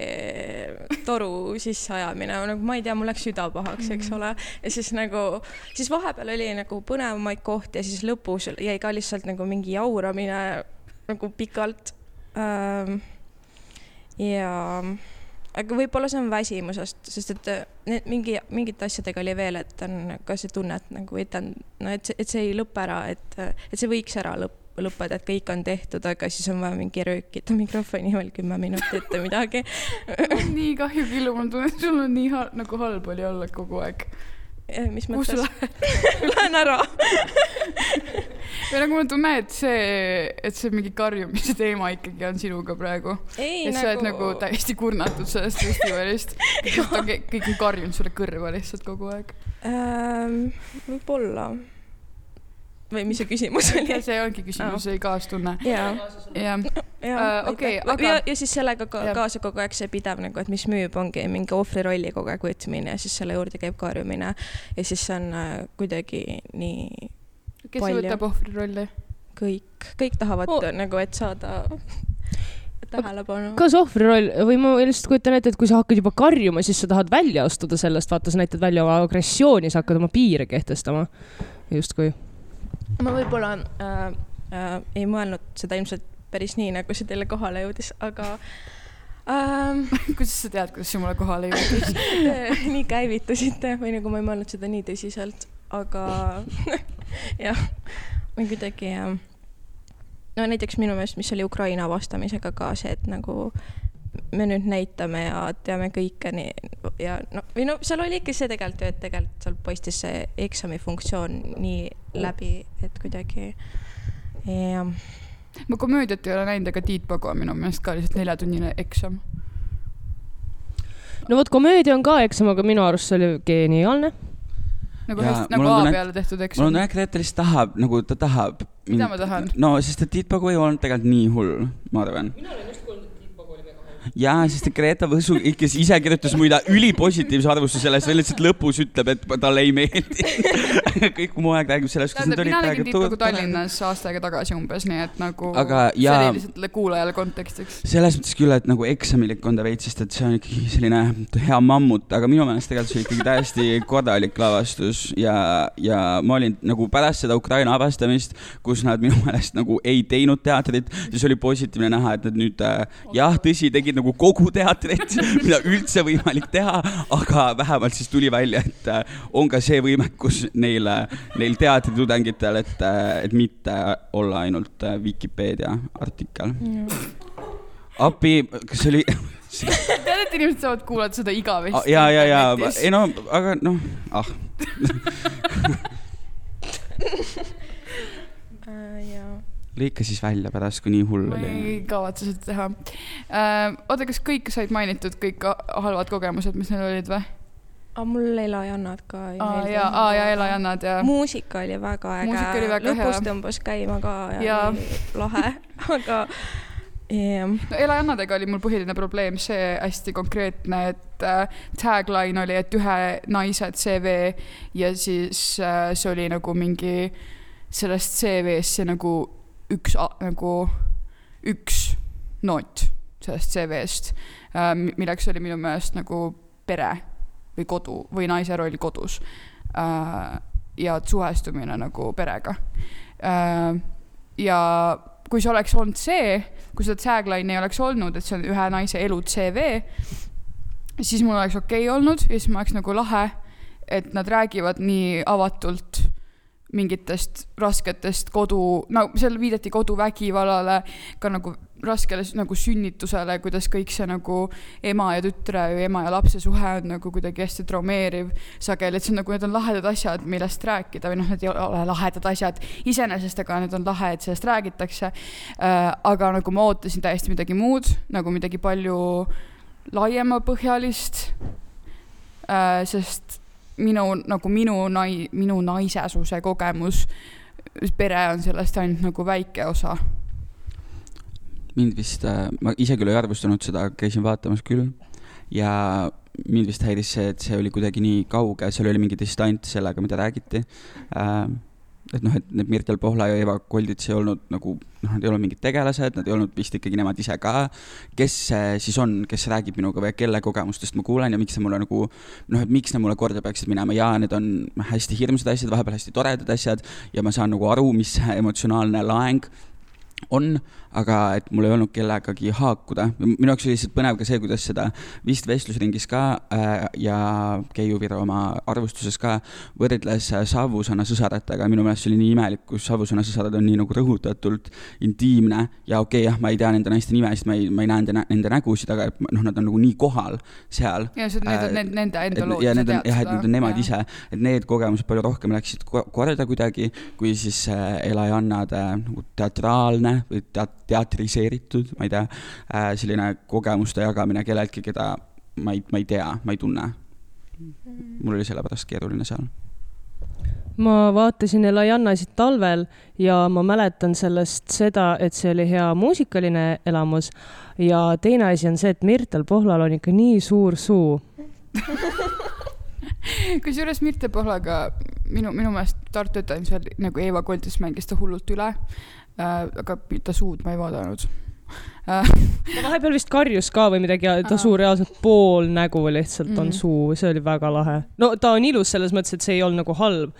toru sisseajamine, nagu ma ei tea, mul läks süda pahaks, eks ole. ja siis nagu, siis vahepeal oli nagu põnevamaid kohti ja siis lõpus jäi ka lihtsalt nagu mingi jauramine nagu pikalt. Ähm, ja aga võib-olla see on väsimusest, sest et äh, need mingi, mingite asjadega oli veel, et on ka see tunne, et nagu, et on, no et see, et see ei lõpe ära, et, et see võiks ära lõpp, lõppeda, et kõik on tehtud, aga siis on vaja mingi röökida mikrofoni veel kümme minutit või midagi nii kahju, Killu, mul tunne, et sul on nii ha nagu halb oli olla kogu aeg. Mis mõttes? Lähen ära. või nagu mul on tunne, et see, et see mingi karjumise teema ikkagi on sinuga praegu. ei et sa oled nagu täiesti kurnatud sellest festivalist. kõik on, kõik on karjunud sulle kõrva lihtsalt kogu aeg. ähm,. võib-olla. või mis see küsimus oli? see ongi küsimus, see kaastunne. jah, Äh, okei, aga ja, ja siis sellega ka, Jah. kaasa kogu aeg see pidev nagu, et mis müüb, ongi mingi ohvrirolli kogu aeg võtmine ja siis selle juurde käib karjumine ja siis see on äh, kuidagi nii kes Palju. võtab ohvri rolli? kõik, kõik tahavad Oh. nagu, et saada tähelepanu. kas ohvriroll või ma lihtsalt kujutan ette, et kui sa hakkad juba karjuma, siis sa tahad välja astuda sellest, vaata, sa näitad välja oma agressiooni, sa hakkad oma piire kehtestama. justkui. ma võib-olla äh, äh, ei mõelnud seda ilmselt päris nii, nagu see teile kohale jõudis, aga ähm, kuidas sa tead, kuidas see mulle kohale jõudis? nii käivitusite või nagu ma ei mõelnud seda nii tõsiselt, aga jah, või kuidagi jah. no näiteks minu meelest, mis oli Ukraina vastamisega ka see, et nagu me nüüd näitame ja teame kõike nii ja no või no seal oli ikka see tegelikult ju, et tegelikult seal paistis see eksami funktsioon nii läbi, et kuidagi jah. ma komöödiat ei ole näinud, aga Tiit Pagu on minu meelest ka lihtsalt neljatunnine eksam. no vot, komöödia on ka eksam, aga minu arust see oli geniaalne. Nagu Jaa, hästi, mul nagu A peale tehtud mul eksam on. tunne, et ta lihtsalt tahab, nagu ta tahab. Mida ma tahan? no sest et Tiit Pagu ei olnud tegelikult nii hull, ma arvan. jaa, sest et Greta Võsu ikka ise kirjutas muide ülipositiivse arvustuse sellest, veel lihtsalt lõpus ütleb, et talle ei meeldi. kõik muu aeg räägib sellest, kas need olid praegu Tallinnas aasta aega tagasi umbes, nii et nagu Aga see jaa- oli lihtsalt kuulajale kontekstiks. selles mõttes küll, et nagu eksamilik on ta veits, sest et see on ikkagi selline hea mammut, aga minu meelest tegelikult see oli ikkagi täiesti korralik lavastus ja, ja ma olin nagu pärast seda Ukraina avastamist, kus nad minu meelest nagu ei teinud teatrit, siis oli positiivne näha, et nad nüüd äh, jah, tõsi, tegid nagu kogu teatrit, mida üldse võimalik teha, aga vähemalt siis tuli välja, et äh, on ka see võimekus neil, neil teatritudengitel, et, et mitte olla ainult äh, Vikipeedia artikkel. appi, kas see oli tead, et inimesed saavad kuulata seda igavesti. ja, ja, ja, ei no, aga noh, ah, Äh. Lõika siis välja pärast, kui nii hull ma oli. ei kavatse seda teha äh,. oota, kas kõik said mainitud, kõik ha- halvad kogemused, mis neil olid või? aga mul elajannad ka ei aa meeldi. ja, aa ja elajannad ja. muusika oli väga äge. Muusika oli väga lõpus hea. tõmbas käima ka ja, Jaa. oli lahe, aga jah, no elajannadega oli mul põhiline probleem see hästi konkreetne, et äh, tagline oli, et ühe naise CV ja siis äh, see oli nagu mingi sellest CV-st see nagu üks, nagu üks noot sellest CV-st äh,, milleks oli minu meelest nagu pere või kodu või naise roll kodus äh, ja suhestumine nagu perega äh,. ja kui see oleks olnud see, kui seda tagline'i ei oleks olnud, et see on ühe naise elu CV, siis mul oleks okei okay olnud ja siis ma oleks nagu lahe, et nad räägivad nii avatult mingitest rasketest kodu, no seal viidati koduvägivallale, ka nagu raskele nagu sünnitusele, kuidas kõik see nagu ema ja tütre või ema ja lapse suhe on nagu kuidagi hästi traumeeriv sageli, et see on nagu, need on lahedad asjad, millest rääkida või noh, need ei ole lahedad asjad iseenesest, aga need on lahe, et sellest räägitakse äh,. aga nagu ma ootasin täiesti midagi muud, nagu midagi palju laiemapõhjalist äh,, sest minu nagu minu nai-, minu naisesuse kogemus, pere on sellest ainult nagu väike osa. mind vist, ma ise küll ei arvustanud seda, käisin vaatamas küll ja mind vist häiris see, et see oli kuidagi nii kauge, seal oli mingi distants sellega, mida räägiti äh,. Et noh, et need Mirtel Pohla ja Eva Koldits ei olnud nagu, noh, nad ei olnud mingid tegelased, nad ei olnud vist ikkagi nemad ise ka. kes see siis on, kes räägib minuga või kelle kogemustest ma kuulen ja miks see mulle nagu noh, et miks need mulle korda peaksid minema ja need on hästi hirmsad asjad, vahepeal hästi toredad asjad ja ma saan nagu aru, mis see emotsionaalne laeng on, aga et mul ei olnud kellegagi haakuda. minu jaoks oli lihtsalt põnev ka see, kuidas seda vist vestlusringis ka äh, ja Keiu Viro oma arvustuses ka võrdles äh, Savusõna sõsaratega. minu meelest see oli nii imelik, kus Savusõna sõsarad on nii nagu rõhutatult intiimne ja okei okay,, jah, ma ei tea nende naiste nimesid, ma ei, ma ei näe nende, nende nägusid, aga noh, nad on nagu nii kohal seal. ja see, need on Äh, nende enda lood. ja need on jah, et need on nemad ise, et need kogemused palju rohkem läksid ko- korda kuidagi, kui siis äh, Elajannade nagu teatraalne või teat-, teatriseeritud, ma ei tea äh,, selline kogemuste jagamine kelleltki, keda ma ei, ma ei tea, ma ei tunne. mul oli sellepärast keeruline seal. ma vaatasin Elajannasid talvel ja ma mäletan sellest seda, et see oli hea muusikaline elamus. ja teine asi on see, et Mirtel Pohlal on ikka nii suur suu. kusjuures Mirte Pohlaga minu, minu meelest Tartu etendusel nagu Eeva Koldis mängis ta hullult üle. Aga ta suud ma ei vaadanud äh,. ta vahepeal vist karjus ka või midagi ja ta suu reaalselt pool nägu lihtsalt on Mhm. suu, see oli väga lahe. no ta on ilus selles mõttes, et see ei olnud nagu halb,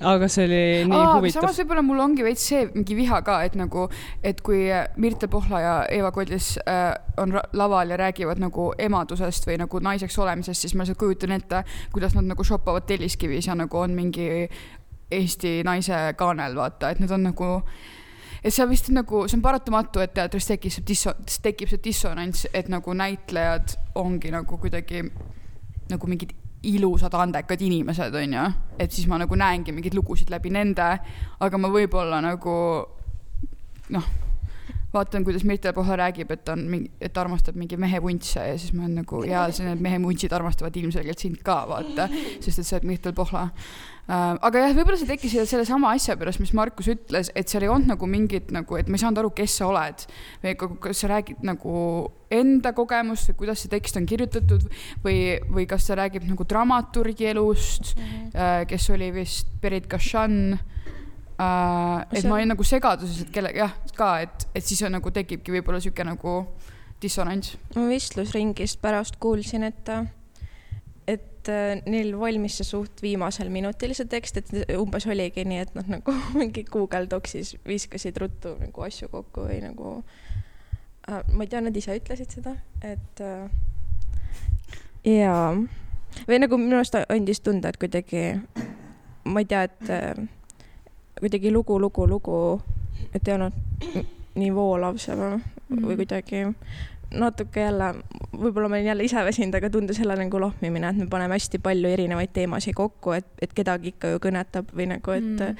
aga see oli nii Aa, aga huvitav samas. võib-olla mul ongi veits see mingi viha ka, et nagu, et kui Mirte Pohla ja Eeva Koldis äh, on laval ja räägivad nagu emadusest või nagu naiseks olemisest, siis ma lihtsalt kujutan ette, kuidas nad nagu shoppavad Telliskivis ja nagu on mingi Eesti naise kaanel, vaata, et need on nagu et see on vist nagu, see on paratamatu, et teatris tekib see disso-, tekib see dissonants, et nagu näitlejad ongi nagu kuidagi nagu mingid ilusad andekad inimesed, onju. et siis ma nagu näengi mingeid lugusid läbi nende, aga ma võib-olla nagu noh, vaatan, kuidas Mirtel Pohla räägib, et on mingi, et ta armastab mingi mehevuntse ja siis ma olen nagu ja see need mehevuntsid armastavad ilmselgelt sind ka vaata, sest et sa oled Mirtel Pohla. Aga jah, võib-olla see tekkis sellesama asja pärast, mis Markus ütles, et seal ei olnud nagu mingit nagu, et ma ei saanud aru, kes sa oled või ka- kas sa räägid nagu enda kogemust või kuidas see tekst on kirjutatud või, või kas ta räägib nagu dramaturgi elust äh,, kes oli vist Berit Kashan äh,. et ma olin nagu segaduses, et kelle, jah, ka, et, et siis on nagu tekibki võib-olla sihuke nagu dissonants. ma vestlusringist pärast kuulsin, et, et äh, neil valmis see suht viimasel minutil see tekst, et umbes oligi nii, et noh, nagu mingi Google Docsis viskasid ruttu nagu asju kokku või nagu äh,, ma ei tea, nad ise ütlesid seda, et äh, jaa, või nagu minu arust andis tunda, et kuidagi ma ei tea, et äh, kuidagi lugu, lugu, lugu, et ei olnud nii voolav see või, või kuidagi natuke jälle, võib-olla ma olen jälle ise väsinud, aga tundus jälle nagu lohmimine, et me paneme hästi palju erinevaid teemasid kokku, et, et kedagi ikka ju kõnetab või nagu, et Mm.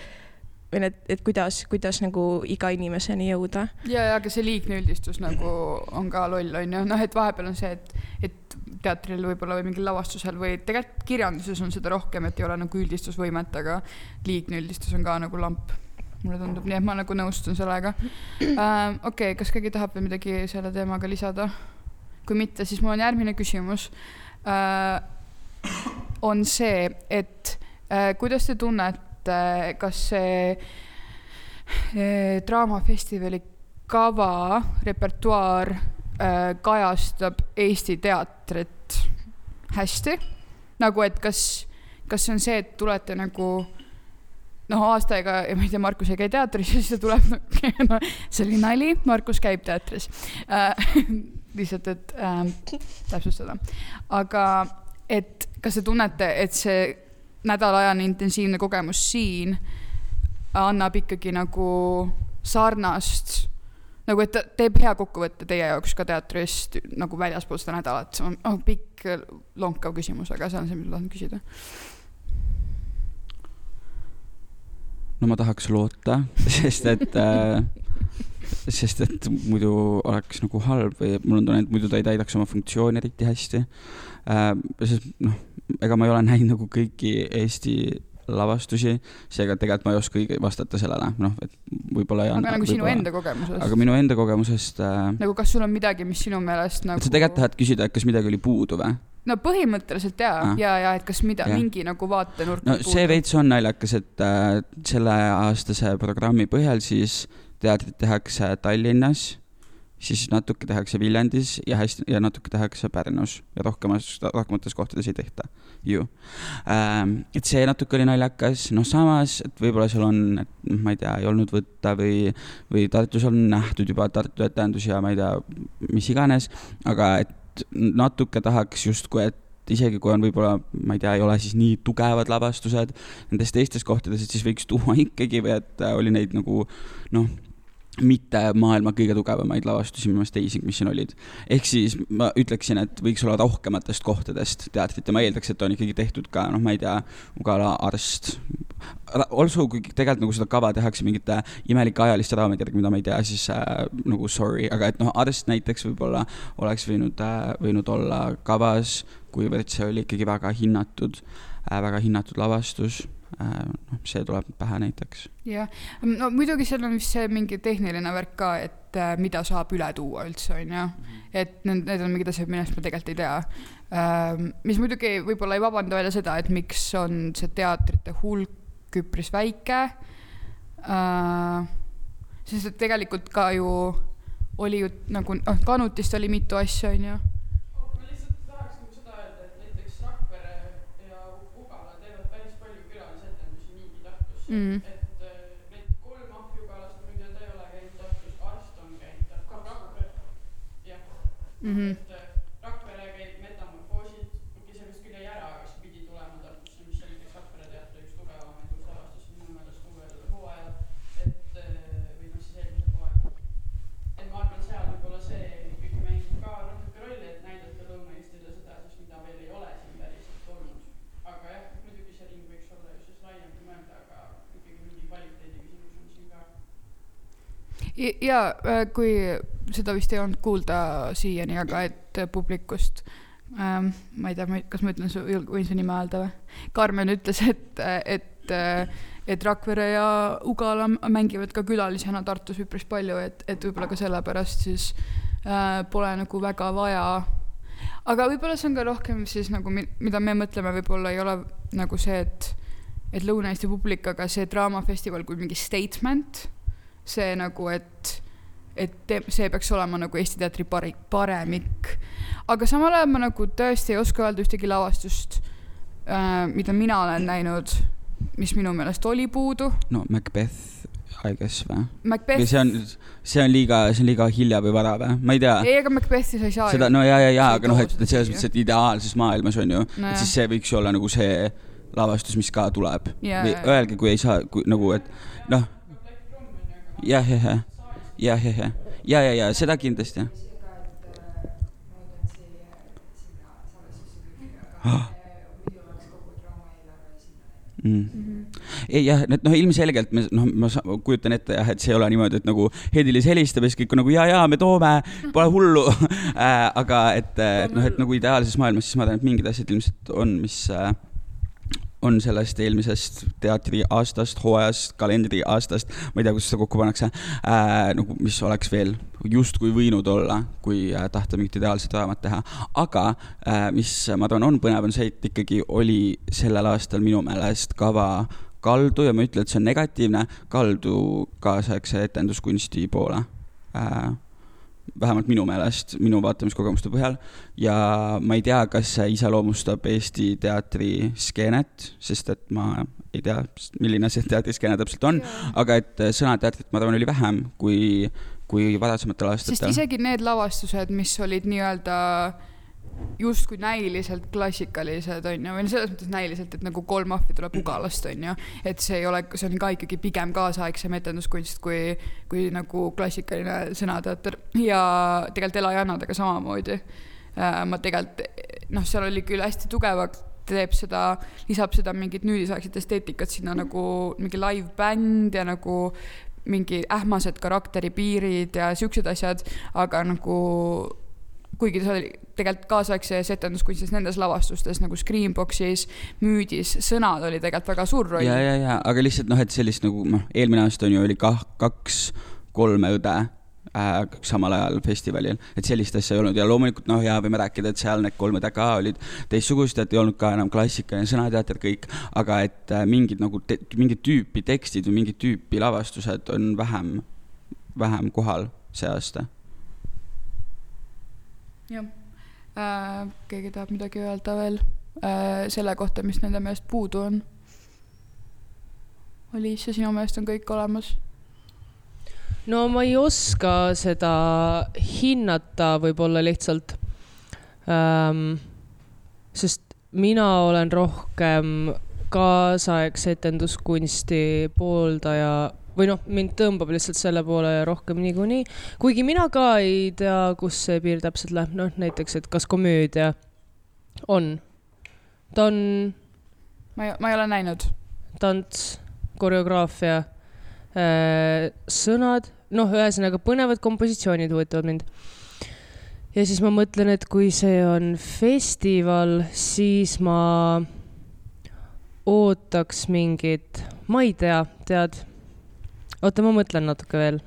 või et, et kuidas, kuidas nagu iga inimeseni jõuda. ja, ja aga see liigne üldistus nagu on ka loll, on ju, noh, et vahepeal on see, et, et teatril võib-olla või mingil lavastusel või tegelikult kirjanduses on seda rohkem, et ei ole nagu üldistusvõimet, aga liigne üldistus on ka nagu lamp. Mulle tundub, nii et ma nagu nõustun sellega äh,. okei okay,, kas keegi tahab veel midagi selle teemaga lisada? kui mitte, siis mul on järgmine küsimus äh,. on see, et äh, kuidas te tunnete, kas see eh, Draamafestivali kava, repertuaar äh, kajastab Eesti teatrit hästi? nagu, et kas, kas see on see, et tulete nagu noh, aasta aega, ma ei tea, Markus ei käi teatris ja siis ta tuleb no,, see oli nali, Markus käib teatris äh. lihtsalt, et äh, täpsustada, aga et kas te tunnete, et see nädalajane intensiivne kogemus siin annab ikkagi nagu sarnast nagu, et ta teeb hea kokkuvõtte teie jaoks ka teatrist nagu väljaspool seda nädalat, see on oh, pikk lonkav küsimus, aga see on see, mida ma tahan küsida. No ma tahaks loota, sest et äh,, sest et muidu oleks nagu halb või mul on tunne, et muidu ta ei täidaks oma funktsiooni eriti hästi äh,. sest noh, ega ma ei ole näinud nagu kõiki Eesti lavastusi, seega tegelikult ma ei oska vastata sellele, noh, et võib-olla ei aga nagu sinu enda kogemusest aga, minu enda kogemusest äh,, nagu kas sul on midagi, mis sinu meelest nagu sa tegelikult tahad küsida, et kas midagi oli puudu või? No põhimõtteliselt jaa Ah., ja, ja et kas mida, mingi nagu vaatenurk no see veits on naljakas, et äh, selle aastase programmi põhjal siis teatrit tehakse Tallinnas siis natuke tehakse Viljandis ja hästi ja natuke tehakes Pärnus ja rohkemas, rohkemates kohtades ei tehta ju ähm,. et see natuke oli naljakas, noh samas, et võib-olla seal on, noh, ma ei tea, ei olnud võtta või, või Tartus on nähtud juba Tartu etendusi ja ma ei tea, mis iganes, aga et natuke tahaks justkui, et isegi kui on võib-olla, ma ei tea, ei ole siis nii tugevad lavastused nendes teistes kohtades, et siis võiks tuua ikkagi või et äh, oli neid nagu noh mitte maailma kõige tugevamaid lavastusi minu meelest teisi, mis siin olid. ehk siis ma ütleksin, et võiks olla rohkematest kohtadest teatrit ja ma eeldaks, et on ikkagi tehtud ka, noh, ma ei tea, Ugala arst. Also, kui tegelikult nagu seda kava tehakse mingite imelike ajaliste raamide järgi, mida ma ei tea, siis äh, nagu sorry, aga et noh, arst näiteks võib-olla oleks võinud äh,, võinud olla kavas, kuivõrd see oli ikkagi väga hinnatud äh,, väga hinnatud lavastus noh, see tuleb pähe näiteks. jah, no muidugi seal on vist see mingi tehniline värk ka, et äh, mida saab üle tuua üldse, on ju. Mhm. et need, need on mingid asjad, millest ma tegelikult ei tea äh,. mis muidugi võib-olla ei vabanda välja seda, et miks on see teatrite hulk üpris väike äh,. sest et tegelikult ka ju oli ju nagu, noh, Kanutist oli mitu asja, on ju mm.. et äh, need kolm ahjukalast muide ta ei ole käinud Tartus, arst on käinud Tartus, jah mm. -hmm. et äh, Rakvere käib metamorfoosid, okei, see vist küll jäi ära, aga see pidi tulema Tartusse, mis oli näiteks Rakvere teatri üks tugevamaid uuslavastusi minu meelest uuel hooajal. et äh, või noh, siis eelmisel hooajal. et ma arvan, seal võib-olla see ikkagi mängib ka natuke rolli, et näidata Lõuna-Eestile seda siis, mida veel ei ole siin päriselt olnud. aga jah, muidugi see ring võiks olla ju siis laiem kui mõelda, aga ja äh, kui seda vist ei olnud kuulda siiani, aga et publikust ähm,, ma ei tea, kas ma ütlen su, võin su nime öelda või? Karmen ütles, et, et, et Rakvere ja Ugala mängivad ka külalisena Tartus üpris palju, et, et võib-olla ka sellepärast siis äh, pole nagu väga vaja. aga võib-olla see on ka rohkem siis nagu, mida me mõtleme, võib-olla ei ole nagu see, et, et Lõuna-Eesti publik, aga see draamafestival kui mingi statement see nagu, et, et see peaks olema nagu Eesti teatri pari-, paremik. aga samal ajal ma nagu tõesti ei oska öelda ühtegi lavastust äh,, mida mina olen näinud, mis minu meelest oli puudu. no Macbeth I guess või? Macbeth. see on, see on liiga, see on liiga hilja või vara või? ma ei tea. ei, aga Macbethi sa ei saa seda, no ja, ja, ja, aga noh, et selles mõttes, et ideaalses maailmas on ju no,, et siis see võiks ju olla nagu see lavastus, mis ka tuleb yeah.. või öelge, kui ei saa, kui nagu, et noh jah, jah, jah, jah, jah, jah, ja, ja, ja seda kindlasti. Oh. Mm. Mm -hmm. ei jah, et noh, ilmselgelt me noh, ma kujutan ette jah, et see ei ole niimoodi, et nagu Hedilis helistab ja siis kõik on nagu ja, ja me toome, pole hullu äh, aga et, et noh, et nagu ideaalses maailmas siis ma tean, et mingid asjad ilmselt on, mis äh, on sellest eelmisest teatriaastast, hooajast, kalendriaastast, ma ei tea, kuidas seda kokku pannakse äh,, nagu mis oleks veel justkui võinud olla, kui äh, tahta mingit ideaalset raamat teha. aga äh, mis ma arvan, on põnev, on see, et ikkagi oli sellel aastal minu meelest kava kaldu ja ma ei ütle, et see on negatiivne, kaldu kaasaegse etenduskunsti poole äh, vähemalt minu meelest, minu vaatamiskogemuste põhjal. ja ma ei tea, kas see iseloomustab Eesti teatri skeenet, sest et ma ei tea, milline see teatriskeene täpselt on, aga et sõnateatrit, ma arvan, oli vähem kui, kui varasematel aastatel. sest isegi need lavastused, mis olid nii-öelda äh, justkui näiliselt klassikalised, on ju, või no selles mõttes näiliselt, et nagu kolm ahvi tuleb Ugalast, on ju, et see ei ole, see on ka ikkagi pigem kaasaegsem etenduskunst kui, kui nagu klassikaline sõnateater ja tegelikult Elajannadega samamoodi. Äh, ma tegelikult, noh, seal oli küll hästi tugevalt teeb seda, lisab seda mingit nüüdisaegset esteetikat sinna nagu mingi live-bänd ja nagu mingi ähmased karakteripiirid ja siuksed asjad, aga nagu kuigi see oli tegelikult kaasaegses etenduskunstis nendes lavastustes nagu Screenboxis, Müüdis, sõnad oli tegelikult väga suur roll. ja, ja, ja, aga lihtsalt noh, et sellist nagu noh, eelmine aasta on ju oli kah kaks, kolme õde äh, samal ajal festivalil, et sellist asja ei olnud. Ja loomulikult noh, ja võime rääkida, et seal need kolm õde ka olid teistsugused, et ei olnud ka enam klassikaline sõnateater kõik, aga et äh, mingid nagu te, mingit tüüpi tekstid või mingit tüüpi lavastused on vähem, vähem kohal see aasta jah äh,. keegi tahab midagi öelda veel äh, selle kohta, mis nende meelest puudu on? Alice, sinu meelest on kõik olemas? no ma ei oska seda hinnata võib-olla lihtsalt ähm,, sest mina olen rohkem kaasaegse etenduskunsti pooldaja või noh, mind tõmbab lihtsalt selle poole rohkem niikuinii, kuigi mina ka ei tea, kus see piir täpselt läheb, noh näiteks, et kas komöödia on, ta on ma ei, ma ei ole näinud. tants, koreograafia, sõnad, noh, ühesõnaga põnevad kompositsioonid huvitavad mind. ja siis ma mõtlen, et kui see on festival, siis ma ootaks mingit, ma ei tea, tead. oota, ma mõtlen natuke veel.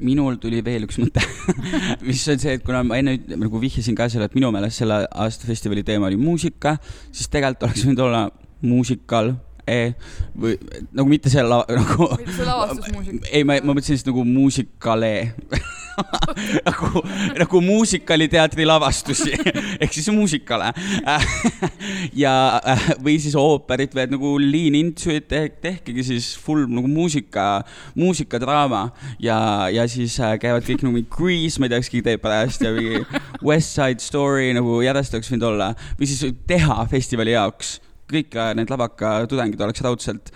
minul tuli veel üks mõte, mis on see, et kuna ma enne nagu vihjasin ka selle, et minu meelest selle aasta festivali teema oli muusika, siis tegelikult oleks võinud olla muusikal e, või nagu mitte see la, nagu mitte see lavastusmuusika. ei, ma, ma mõtlesin lihtsalt nagu muusikale nagu, nagu muusikaliteatri lavastusi ehk siis muusikale. Ja, või siis ooperit või et nagu lean into it, tehkegi siis full nagu muusika, muusikadraama. Ja, ja siis äh, käivad kõik nagu mingi Grease, ma ei tea, kas keegi teeb pärast ja mingi West Side Story nagu järjest oleks võinud olla. Või siis teha festivali jaoks. Kõik äh, need lavaka tudengid oleks raudselt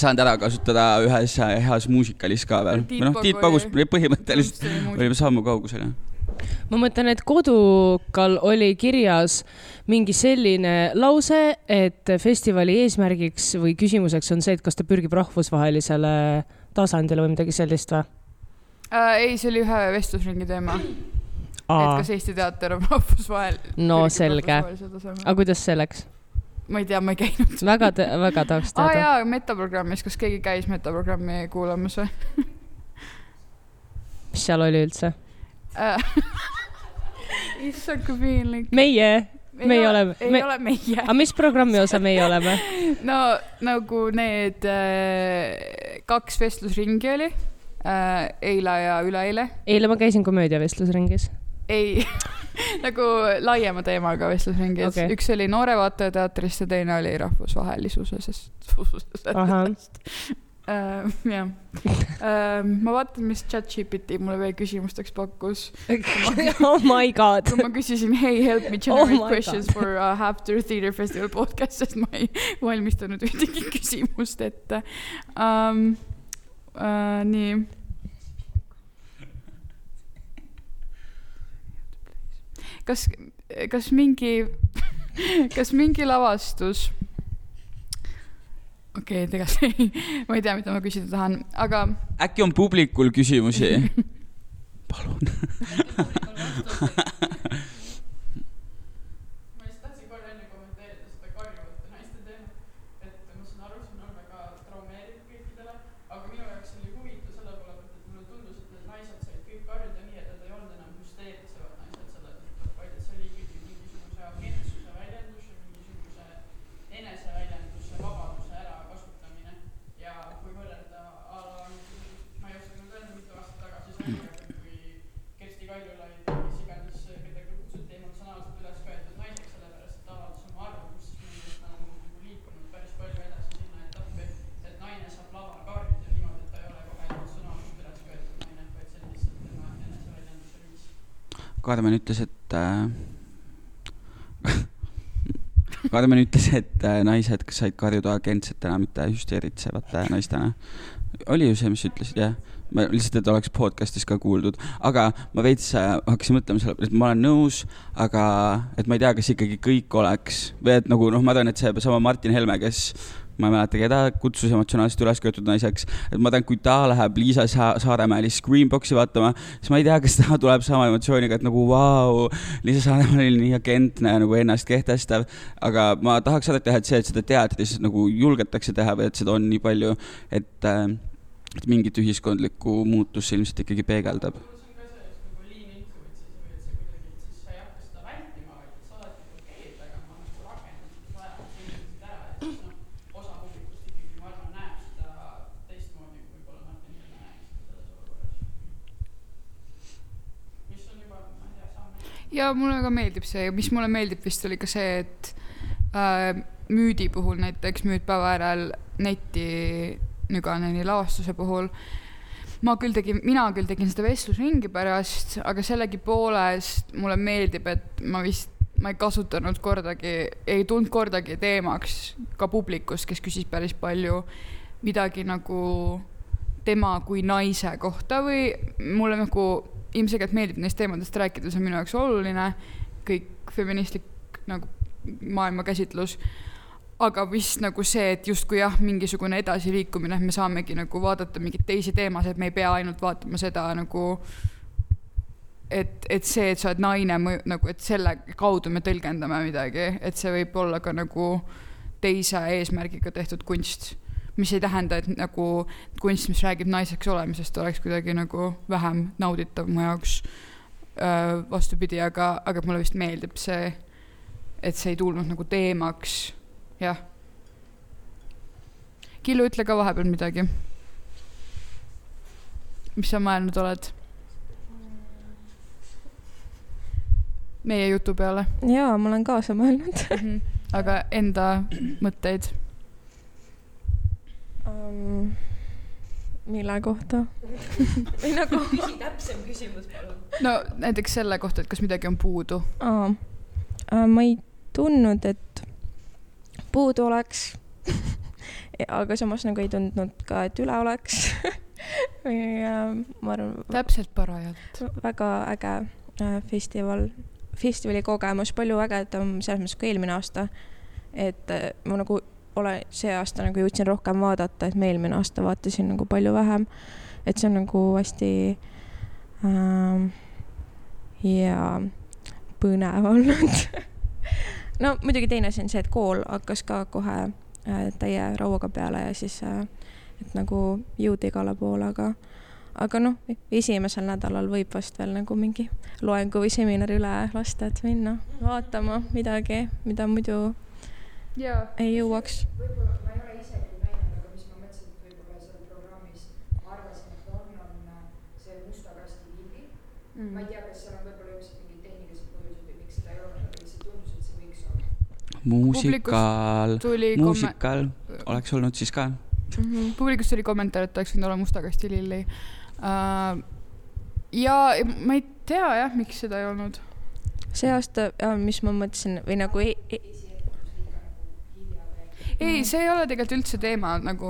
saanud ära kasutada ühes heas muusikalis ka veel. Või noh, Tiit Pagu Pagus põhimõtteliselt olime sammu kaugusel, jah. ma mõtlen, et kodukal oli kirjas mingi selline lause, et festivali eesmärgiks või küsimuseks on see, et kas ta pürgib rahvusvahelisele tasandile või midagi sellist või? äh,. ei, see oli ühe vestlusringi teema, et kas Eesti teater on rahvusvahel. No selge. aga kuidas see läks? Ma ei tea, ma ei käinud. väga, väga tahaks aa ah, teada. jaa, metaprogrammis, kas keegi käis metaprogrammi kuulamas või? mis seal oli üldse? Issand, kui piinlik. meie, meie oleme, ei me me..., ole meie. aga mis programmi osa meie oleme? no nagu need äh, kaks vestlusringi oli äh,, eile ja üleeile. eile ma käisin komöödiavestlusringis. Ei, nagu laiema teemaga vestlusringid okay.. üks oli Noore Vaataja teatrist ja teine oli rahvusvahelisusest. Uh, jah uh,, ma vaatan, mis chat-GPT mulle veel küsimusteks pakkus. oh my god. kui ma küsisin hey help me Oh generate oh questions God. for uh, After Theatre Festival podcast, sest ma ei valmistanud ühtegi küsimust ette um,. Uh, nii. kas, kas mingi, kas mingi lavastus okei okay,, tegelikult ei, ma ei tea, mida ma küsida tahan, aga äkki on publikul küsimusi? palun. ma lihtsalt tahtsin korra enne kommenteerida seda karjuvate naiste teemat, et ma saan aru, see on väga traumeeriv kõikidele, aga minu jaoks oli huvitav selle poole pealt, et mulle tundus, et need naised said kõik karjuda nii, et nad ei olnud enam hüsteeritsevad naised selle tõttu, vaid et see oli ikkagi mingisuguse agentsuse väljendus ja mingisuguse eneseväljenduse vabaduse ärakasutamine. ja kui võrrelda a la mingisugust, ma ei oska nüüd öelda, mitu aastat tagasi see oli, aga kui Kersti Kaljulaid, kes iganes, kedagi kutsuti emotsionaalselt üles köetud naiseks, sellepärast et ta avaldas oma arvamust, siis minu meelest nad on nagu liikunud päris palju edasi sinna etappi, et naine saab laval karjuda niimoodi, et ta ei ole kohe emotsionaalselt üles köetud naine, vaid see on lihtsalt tema eneseväljenduse viis. Karmen ütles, et äh, Karmen ütles, et äh, naised said karjuda agentsetena, mitte hüsteeritsevate naistena. oli ju see, mis sa ütlesid, jah? ma lihtsalt, et oleks podcast'is ka kuuldud, aga ma veits äh, hakkasin mõtlema selle, et ma olen nõus, aga et ma ei tea, kas ikkagi kõik oleks või et nagu noh, ma arvan, et seesama Martin Helme, kes ma ei mäleta, keda kutsus emotsionaalselt üles köetud naiseks, et ma tean, kui ta läheb Liisa Sa- Saaremäeli Screenboxi vaatama, siis ma ei tea, kas ta tuleb sama emotsiooniga, et nagu vau, Liisa Saaremäel oli nii agentne nagu ennast kehtestav, aga ma tahaks alati teha, et see, et seda teatris nagu julgetakse teha või et seda on nii palju, et äh, et mingit ühiskondlikku muutust see ilmselt ikkagi peegeldab. see on ka see, et nagu lean into it siis või et see kuidagi, et siis sa ei hakka seda vältima, vaid et sa oledki okei, et aga ma nagu rakendan seda vaja, sa ütlesid ära, et siis noh, osa publikust ikkagi, ma arvan, näeb seda teistmoodi, kui võib-olla Martin Helme näeb seda selles olukorras. mis on juba ja mulle väga meeldib see. Ja mis mulle meeldib vist oli ka see, et äh, müüdi puhul näiteks müüdpäeva järel neti Nüganeni lavastuse puhul. Ma küll tegin, mina küll tegin seda vestlusringi pärast, aga sellegipoolest mulle meeldib, et ma vist, ma ei kasutanud kordagi, ei tulnud kordagi teemaks ka publikust, kes küsis päris palju midagi nagu tema kui naise kohta või mulle nagu ilmselgelt meeldib neist teemadest rääkida, see on minu jaoks oluline, kõik feministlik nagu maailmakäsitlus, aga vist nagu see, et justkui jah, mingisugune edasiliikumine, et me saamegi nagu vaadata mingeid teisi teemasid, me ei pea ainult vaatama seda nagu et, et see, et sa oled naine, nagu, et selle kaudu me tõlgendame midagi, et see võib olla ka nagu teise eesmärgiga tehtud kunst mis ei tähenda, et nagu kunst, mis räägib naiseks olemisest, oleks kuidagi nagu vähem nauditav mu jaoks. vastupidi, aga, aga mulle vist meeldib see, et see ei tulnud nagu teemaks, jah. Killu, ütle ka vahepeal midagi. mis sa mõelnud oled? meie jutu peale? jaa, ma olen kaasa mõelnud mhm. aga enda mõtteid um,. mille kohta või nagu. küsi täpsem küsimus, palun. no näiteks selle kohta, et kas midagi on puudu uh,. Uh, ma ei tundnud, et puudu oleks aga samas nagu ei tundnud ka, et üle oleks või uh, ma arvan. täpselt parajalt. väga äge uh, festival, festivali kogemus, palju ägedam selles mõttes kui eelmine aasta. et uh, ma nagu ole see aasta nagu jõudsin rohkem vaadata, et ma eelmine aasta vaatasin nagu palju vähem. et see on nagu hästi ähm, ja põnev olnud no muidugi teine asi on see, et kool hakkas ka kohe äh, täie rauaga peale ja siis äh, et nagu jõuda igale poole, aga aga noh, esimesel nädalal võib vast veel nagu mingi loengu või seminari üle lasta, et minna vaatama midagi, mida muidu. Ei jõuaks. võib-olla ma ei ole isegi näinud, aga mis ma mõtlesin, et võib-olla seal programmis ma arvasin, et on, on äh, see musta kasti lindi mm.. ma ei tea, kas seal on võib-olla ilmselt mingid tehnilised põhjused või miks seda ei olnud, aga lihtsalt tundus, et see võiks olla. muusikaal, muusikal oleks olnud siis ka mm -hmm.. publikust tuli kommentaar, et oleks võinud olla musta kasti lilli uh,. ja ma ei tea jah, miks seda ei olnud. see aasta, mis ma mõtlesin või nagu ei, ei ei, mm. see ei ole tegelikult üldse teema, nagu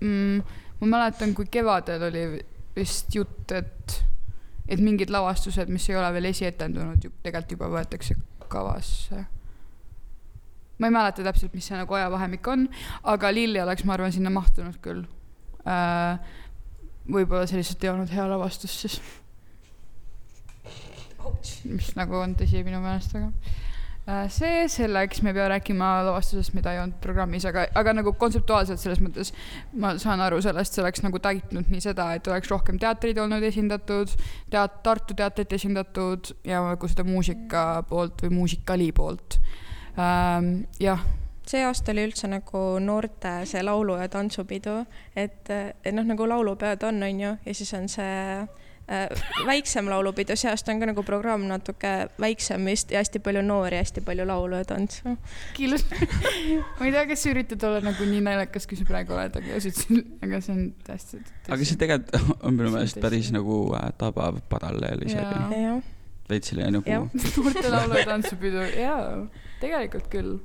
mm, ma mäletan, kui kevadel oli vist jutt, et, et mingid lavastused, mis ei ole veel esietendunud, tegelikult juba võetakse kavasse. ma ei mäleta täpselt, mis see nagu ajavahemik on, aga Lilli oleks, ma arvan, sinna mahtunud küll äh,. võib-olla see lihtsalt ei olnud hea lavastus siis. mis nagu on tõsi minu meelest, aga see selleks, me ei pea rääkima lavastusest, mida ei olnud programmis, aga, aga nagu kontseptuaalselt selles mõttes ma saan aru sellest, see oleks nagu täitnud nii seda, et oleks rohkem teatreid olnud esindatud, teat-, Tartu teatrit esindatud ja nagu seda muusika poolt või muusikali poolt. Ähm,, jah. See aasta oli üldse nagu noorte see laulu- ja tantsupidu, et, et noh, nagu laulupeod on, on ju, ja siis on see Äh, väiksem laulupidu, see aasta on ka nagu programm natuke väiksem vist ja hästi palju noori, hästi palju laulu ja tantsu. kilus ma ei tea, kas sa üritad olla nagu nii naljakas, kui sa praegu oled, aga ütlesin, aga see on täiesti. aga see tegelikult on minu meelest päris nagu äh, tabav paralleel isegi. veits selline nagu. noorte laulu ja tantsupidu, jaa, tegelikult küll.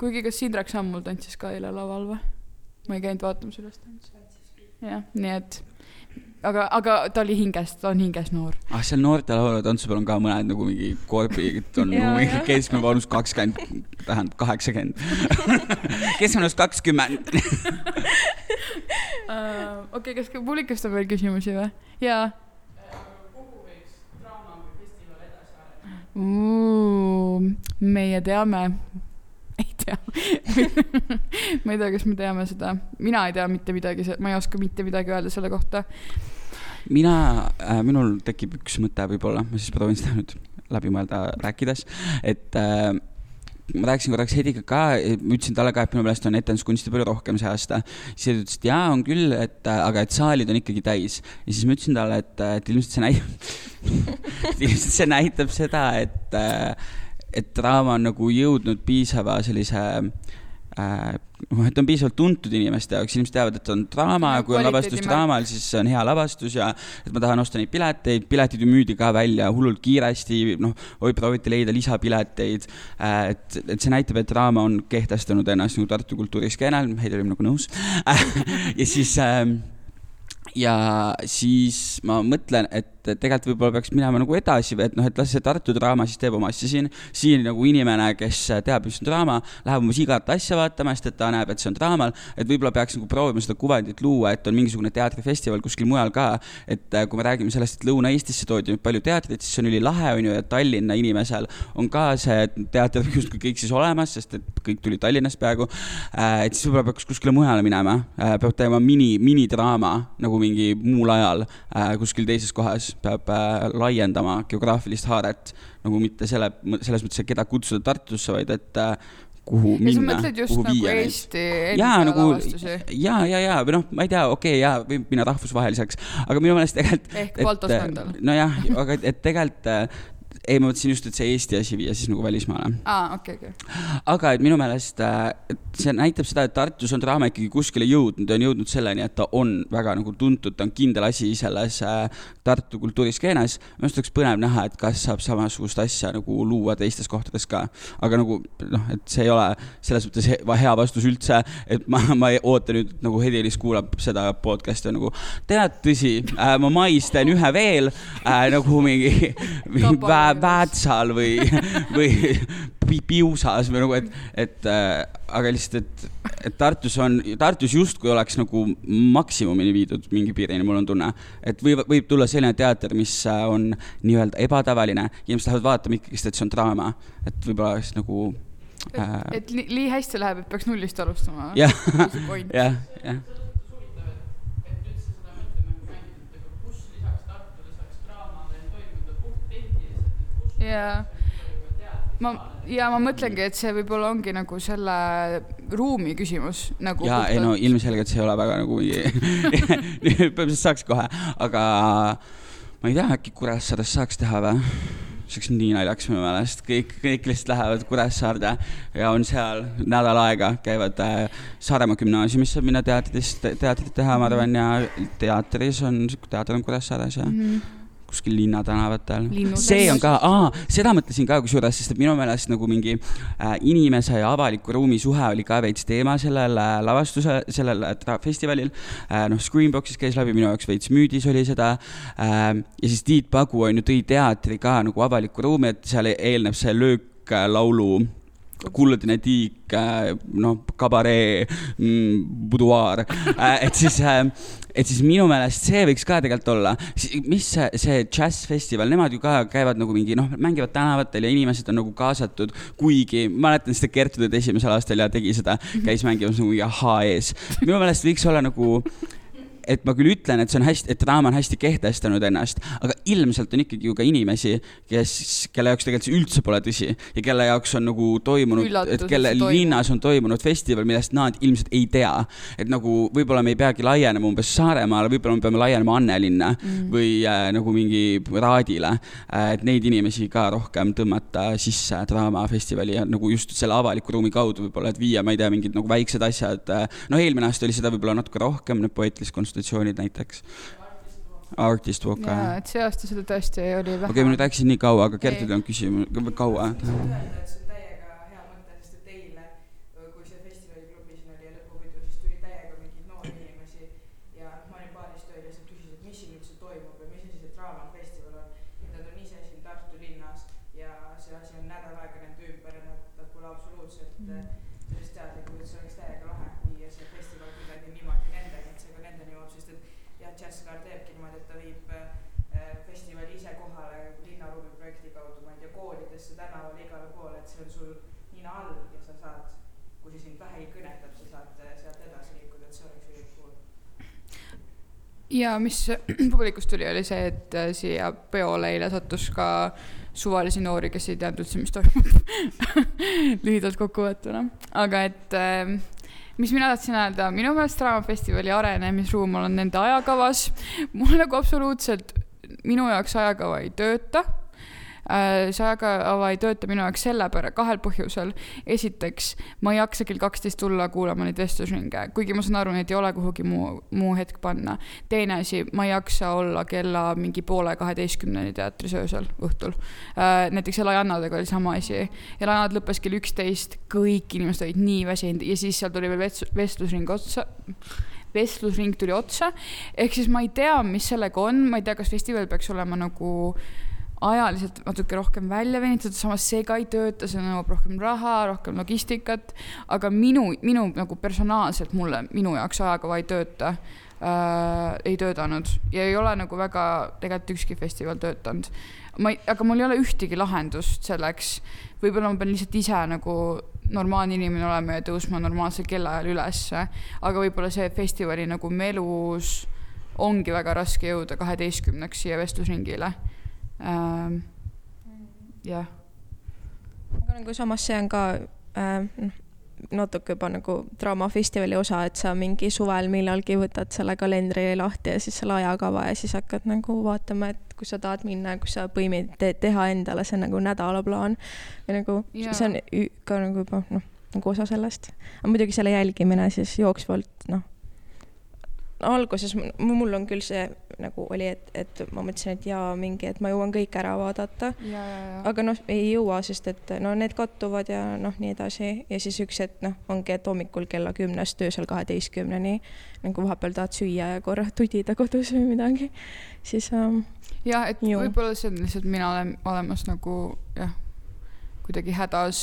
kuigi kas Indrek Sammul tantsis ka eile laval või? ma ei käinud vaatamas üles tantsi. jah, nii et aga, aga ta oli hinges, ta on hinges noor. ah, seal noorte laulutantsu peal on ka mõned nagu mingi korbid on nagu mingi keskmine vanus kakskümmend, tähendab kaheksakümmend keskmine vanus kakskümmend. Äh, okei, kas publikust on veel küsimusi või? jaa. kuhu võiks draama või festival edasi arendada? meie teame tea ma ei tea, kas me teame seda, mina ei tea mitte midagi, ma ei oska mitte midagi öelda selle kohta. mina äh,, minul tekib üks mõte võib-olla, ma siis proovin seda nüüd läbi mõelda rääkides, et äh, ma rääkisin korraks Heidiga ka, ütlesin talle ka, et minu meelest on etenduskunsti palju rohkem see aasta. siis ta ütles, et jaa, on küll, et aga et saalid on ikkagi täis. ja siis ma ütlesin talle, et, et ilmselt see näitab ilmselt see näitab seda, et, et draama on nagu jõudnud piisava sellise äh, noh, et on piisavalt tuntud inimeste jaoks, inimesed teavad, et on draama ja kui on lavastus draamal, siis see on hea lavastus ja et ma tahan osta neid pileteid, piletid ju müüdi ka välja hullult kiiresti, noh, oi, prooviti leida lisapileteid. et, et see näitab, et draama on kehtestanud ennast nagu Tartu kultuuriskeenel, Heidi oli nagu nõus ja siis äh, ja siis ma mõtlen, et tegelikult võib-olla peaks minema nagu edasi või et noh, et las see Tartu draama siis teeb oma asja siin. siin nagu inimene, kes teab, mis on draama, läheb umbes igat asja vaatama, sest et ta näeb, et see on draamal. et võib-olla peaks nagu proovima seda kuvandit luua, et on mingisugune teatrifestival kuskil mujal ka. et äh, kui me räägime sellest, et Lõuna-Eestisse toodi nüüd palju teatrit, siis see on ülilahe, on ju, ja Tallinna inimesel on ka see teater justkui kõik siis olemas, sest et kõik tulid Tallinnast peaaegu. Äh, et siis võib-olla peaks kuskile mujale minema, äh, peab tegema mini, minidraama nagu mingi muul ajal kuskil teises kohas peab äh, laiendama geograafilist haaret nagu mitte selle, selles mõttes, et keda kutsuda Tartusse, vaid et äh, kuhu ja minna. just nagu Eesti enda nagu, lavastusi? ja, ja, ja või noh, ma ei tea, okei okay,, ja võib minna rahvusvaheliseks, aga minu meelest tegelikult. ehk Balto Skandal. nojah, aga et tegelikult äh, ei, ma mõtlesin just, et see Eesti asi viia siis nagu välismaale. aa, okei, okei. aga et minu meelest äh, see näitab seda, et Tartus on draama ikkagi kuskile jõudnud on jõudnud selleni, et ta on väga nagu tuntud, ta on kindel asi selles äh, Tartu kultuuriskeenes. minu arust oleks põnev näha, et kas saab samasugust asja nagu luua teistes kohtades ka. aga nagu noh, et see ei ole selles mõttes hea vastus üldse, et ma, ma ei oota nüüd nagu Hedi-Liis kuulab seda podcast'i nagu tead, tõsi äh,, ma mais teen ühe veel äh, nagu mingi, mingi päev Väätsal või, või Piusas või nagu, et, et äh, aga lihtsalt, et, et Tartus on, Tartus justkui oleks nagu maksimumini viidud mingi piirini, mul on tunne. et võib, võib tulla selline teater, mis äh, on nii-öelda ebatavaline, inimesed lähevad vaatama ikkagist, et see on draama, et võib-olla oleks nagu äh.... et, et nii, nii hästi läheb, et peaks nullist alustama. jah, jah, jah jaa ma, ja ma mõtlengi, et see võib-olla ongi nagu selle ruumi küsimus nagu. ja ei no ilmselgelt see ei ole väga nagu põhimõtteliselt saaks kohe, aga ma ei tea, äkki Kuressaares saaks teha või? see oleks nii naljakas minu meelest, kõik, kõik lihtsalt lähevad Kuressaarde ja on seal nädal aega, käivad äh, Saaremaa gümnaasiumis saab minna teatris, teatrit teha, ma arvan, ja teatris on, teater on Kuressaares ja mm. -hmm kuskil linnatänavatel. see on ka, seda mõtlesin ka kusjuures, sest et minu meelest nagu mingi äh, inimese ja avaliku ruumi suhe oli ka veits teema sellel äh, lavastuse, sellel äh, festivalil äh,. noh, Screenboxis käis läbi, minu jaoks veits müüdis oli seda äh,. ja siis Tiit Pagu on ju, tõi teatri ka nagu avalikku ruumi, et seal eelneb see lööklaulu kuldne tiik, äh, noh, kabaree mm,, buduaar, äh, et siis et siis minu meelest see võiks ka tegelikult olla, mis see, see džässfestival, nemad ju ka käivad nagu mingi noh, mängivad tänavatel ja inimesed on nagu kaasatud, kuigi mäletan seda Kertu teed esimesel aastal ja tegi seda, käis mängimas nagu ahhaa ees. minu meelest võiks olla nagu et ma küll ütlen, et see on hästi, et draama on hästi kehtestanud ennast, aga ilmselt on ikkagi ju ka inimesi, kes, kelle jaoks tegelikult see üldse pole tõsi ja kelle jaoks on nagu toimunud, et kelle linnas on toimunud festival, millest nad ilmselt ei tea. et nagu võib-olla me ei peagi laienema umbes Saaremaale, võib-olla me peame laienema Annelinna mm. või äh, nagu mingi Raadile äh,. et neid inimesi ka rohkem tõmmata sisse draamafestivali ja nagu just selle avaliku ruumi kaudu võib-olla, et viia, ma ei tea, mingid nagu väiksed asjad äh,. noh, eelmine aasta oli seda võib-olla natuke rohkem, need poeetilised konsultatsioonid konsultatsioonid näiteks. Artist Walk. jaa, et see aasta seda tõesti oli vähe. okei okay,, ma nüüd rääkisin nii kaua, aga Gertrudil on küsimus, kaua? Ja mis publikust tuli, oli see, et äh, siia peole eile sattus ka suvalisi noori, kes ei teadnud üldse, mis toimub. lühidalt kokkuvõttuna, aga et äh, mis mina tahtsin öelda, minu meelest Draamafestivali arenemisruum on nende ajakavas. mul nagu absoluutselt, minu jaoks ajakava ei tööta. See ajakava ei tööta minu jaoks selle pära-, kahel põhjusel. esiteks, ma ei jaksa kell kaksteist tulla kuulama neid vestlusringe, kuigi ma saan aru, neid ei ole kuhugi muu, muu hetk panna. teine asi, ma ei jaksa olla kella mingi poole kaheteistkümneni teatris öösel, õhtul. näiteks Elajannadega oli sama asi. Elajannad lõppes kell üksteist, kõik inimesed olid nii väsinud ja siis seal tuli veel vest-, vestlusring otsa vestlusring tuli otsa, ehk siis ma ei tea, mis sellega on, ma ei tea, kas festival peaks olema nagu ajaliselt natuke rohkem välja venitatud, samas see ka ei tööta, see nõuab rohkem raha, rohkem logistikat, aga minu, minu nagu personaalselt mulle, minu jaoks ajakava ei tööta äh,, ei töötanud ja ei ole nagu väga tegelikult ükski festival töötanud. ma ei, aga mul ei ole ühtegi lahendust selleks, võib-olla ma pean lihtsalt ise nagu normaalne inimene olema ja tõusma normaalsel kellaajal ülesse, aga võib-olla see festivali nagu melus ongi väga raske jõuda kaheteistkümneks siia vestlusringile ähm,. jah, aga nagu samas see on ka äh, noh, natuke juba nagu draamafestivali osa, et sa mingi suvel millalgi võtad selle kalendri lahti ja siis selle ajakava ja siis hakkad nagu vaatama, et kus sa tahad minna, kus sa põimid te, teha endale see nagu nädalaplaan või nagu Jaa. see on ka nagu juba noh, nagu osa sellest. aga muidugi selle jälgimine siis jooksvalt noh, alguses mul on küll see nagu oli, et, et ma mõtlesin, et jaa, mingi, et ma jõuan kõik ära vaadata. Aga noh, ei jõua, sest et no need kattuvad ja noh, nii edasi. Ja siis üks hetk noh, ongi, et hommikul kella kümnest öösel kaheteistkümneni nagu vahepeal tahad süüa ja korra tudida kodus või midagi, siis ähm, jah, et võib-olla see on lihtsalt mina olen olemas nagu jah, kuidagi hädas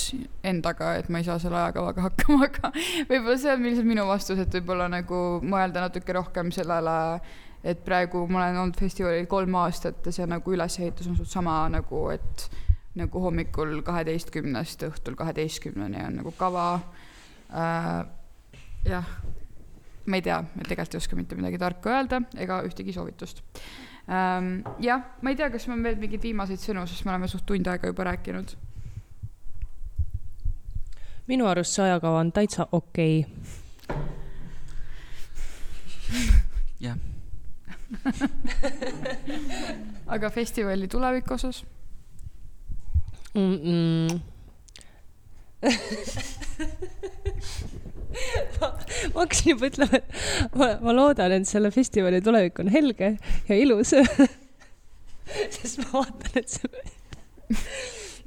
endaga, et ma ei saa selle ajakavaga hakkama, aga võib-olla see on lihtsalt minu vastus, et võib-olla nagu mõelda natuke rohkem sellele, et praegu ma olen olnud festivalil kolm aastat ja see nagu ülesehitus on suht sama nagu, et nagu hommikul kaheteistkümnest õhtul kaheteistkümneni on nagu kava äh,. jah, ma ei tea, ma tegelikult ei oska mitte midagi tarka öelda ega ühtegi soovitust ähm,. jah, ma ei tea, kas meil on veel mingeid viimaseid sõnu, sest me oleme suht tund aega juba rääkinud. Minu arust see ajakava on täitsa okei okay.. jah, aga festivali tuleviku osas? mm. -mm. ma, ma hakkasin juba ütlema, et ma, ma loodan, et selle festivali tulevik on helge ja ilus. sest ma vaatan, et see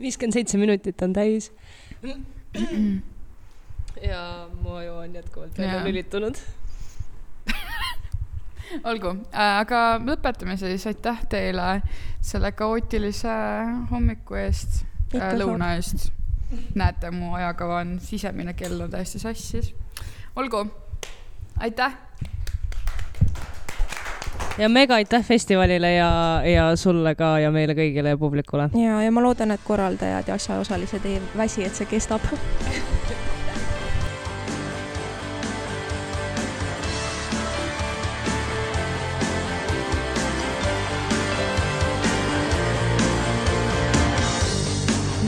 viiskümmend seitse minutit on täis. Ja mu aju on jätkuvalt välja lülitunud. olgu, aga lõpetame siis, aitäh teile selle kaootilise hommiku eest, Ikka lõuna eest. näete, mu ajakava on, sisemine kell on täiesti sassis. olgu, aitäh ja mega aitäh festivalile ja, ja sulle ka ja meile kõigile ja publikule. ja, ja ma loodan, et korraldajad ja asjaosalised ei väsi, et see kestab.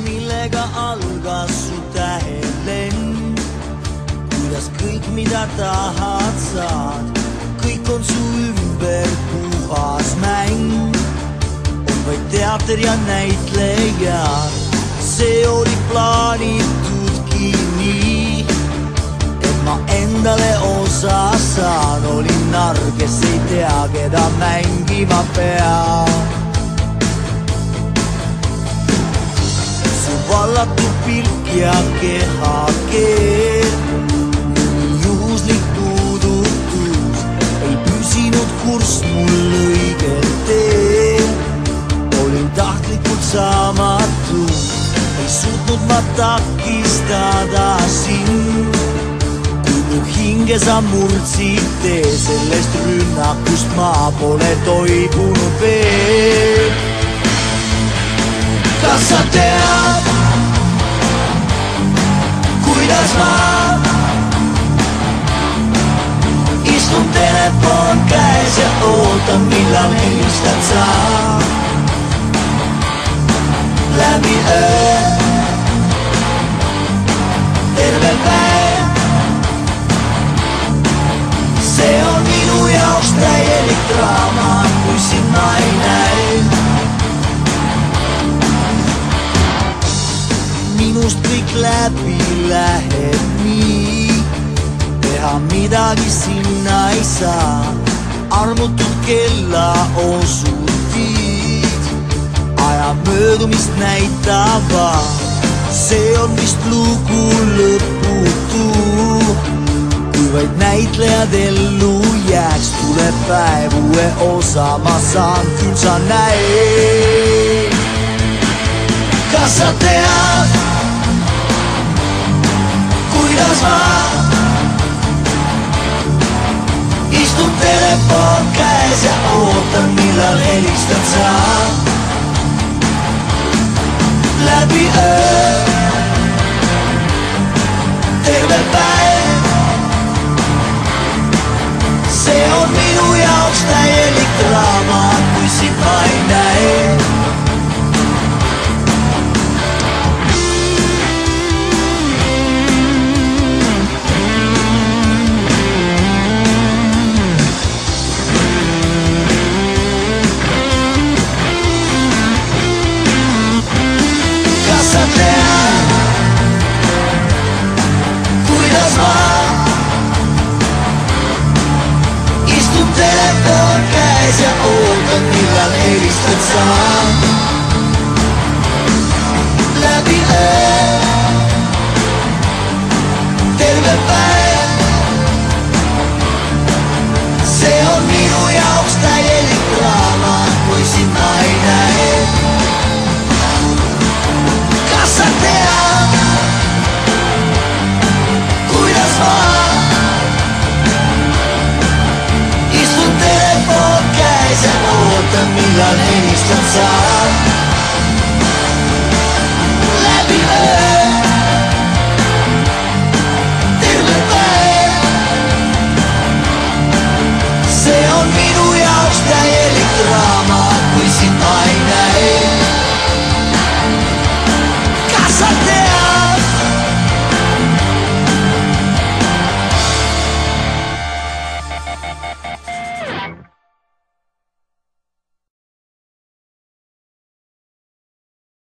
millega algas su tähelend, kuidas kõik, mida tahad, saad, kõik on su ümber puhas mäng, on vaid teater ja näitlejad, see oli plaanitudki nii, et ma endale osa saan, olin narr, kes ei tea, keda mängima peab su vallatud pilk ja kehakeel, kurss mul õigel teel. olin tahtlikult saamatu, ei suutnud ma takistada sind. kui mu hinge sa murdsid tee, sellest rünnakust ma pole toibunud veel kas sa tead, kuidas ma istun telefon käes ja ootan. ootan, millal helistad sa. läbi öö, terve päev. see on minu jaoks täielik draama, kui sind ma ei näe. minust kõik läbi läheb nii, teha midagi sinna ei saa. armutud kella osutid, aja möödumist näitavad. see on vist lugu lõputu, kui vaid näitlejad ellu jääks, tuleb päev uue osa, ma saan küll sa näed. kas sa tead, kuidas ma istun telefon käes ja ootan, millal helistad sa. läbi öö, terve päev. see on minu jaoks täielik draama, kui sind It's time. la distanza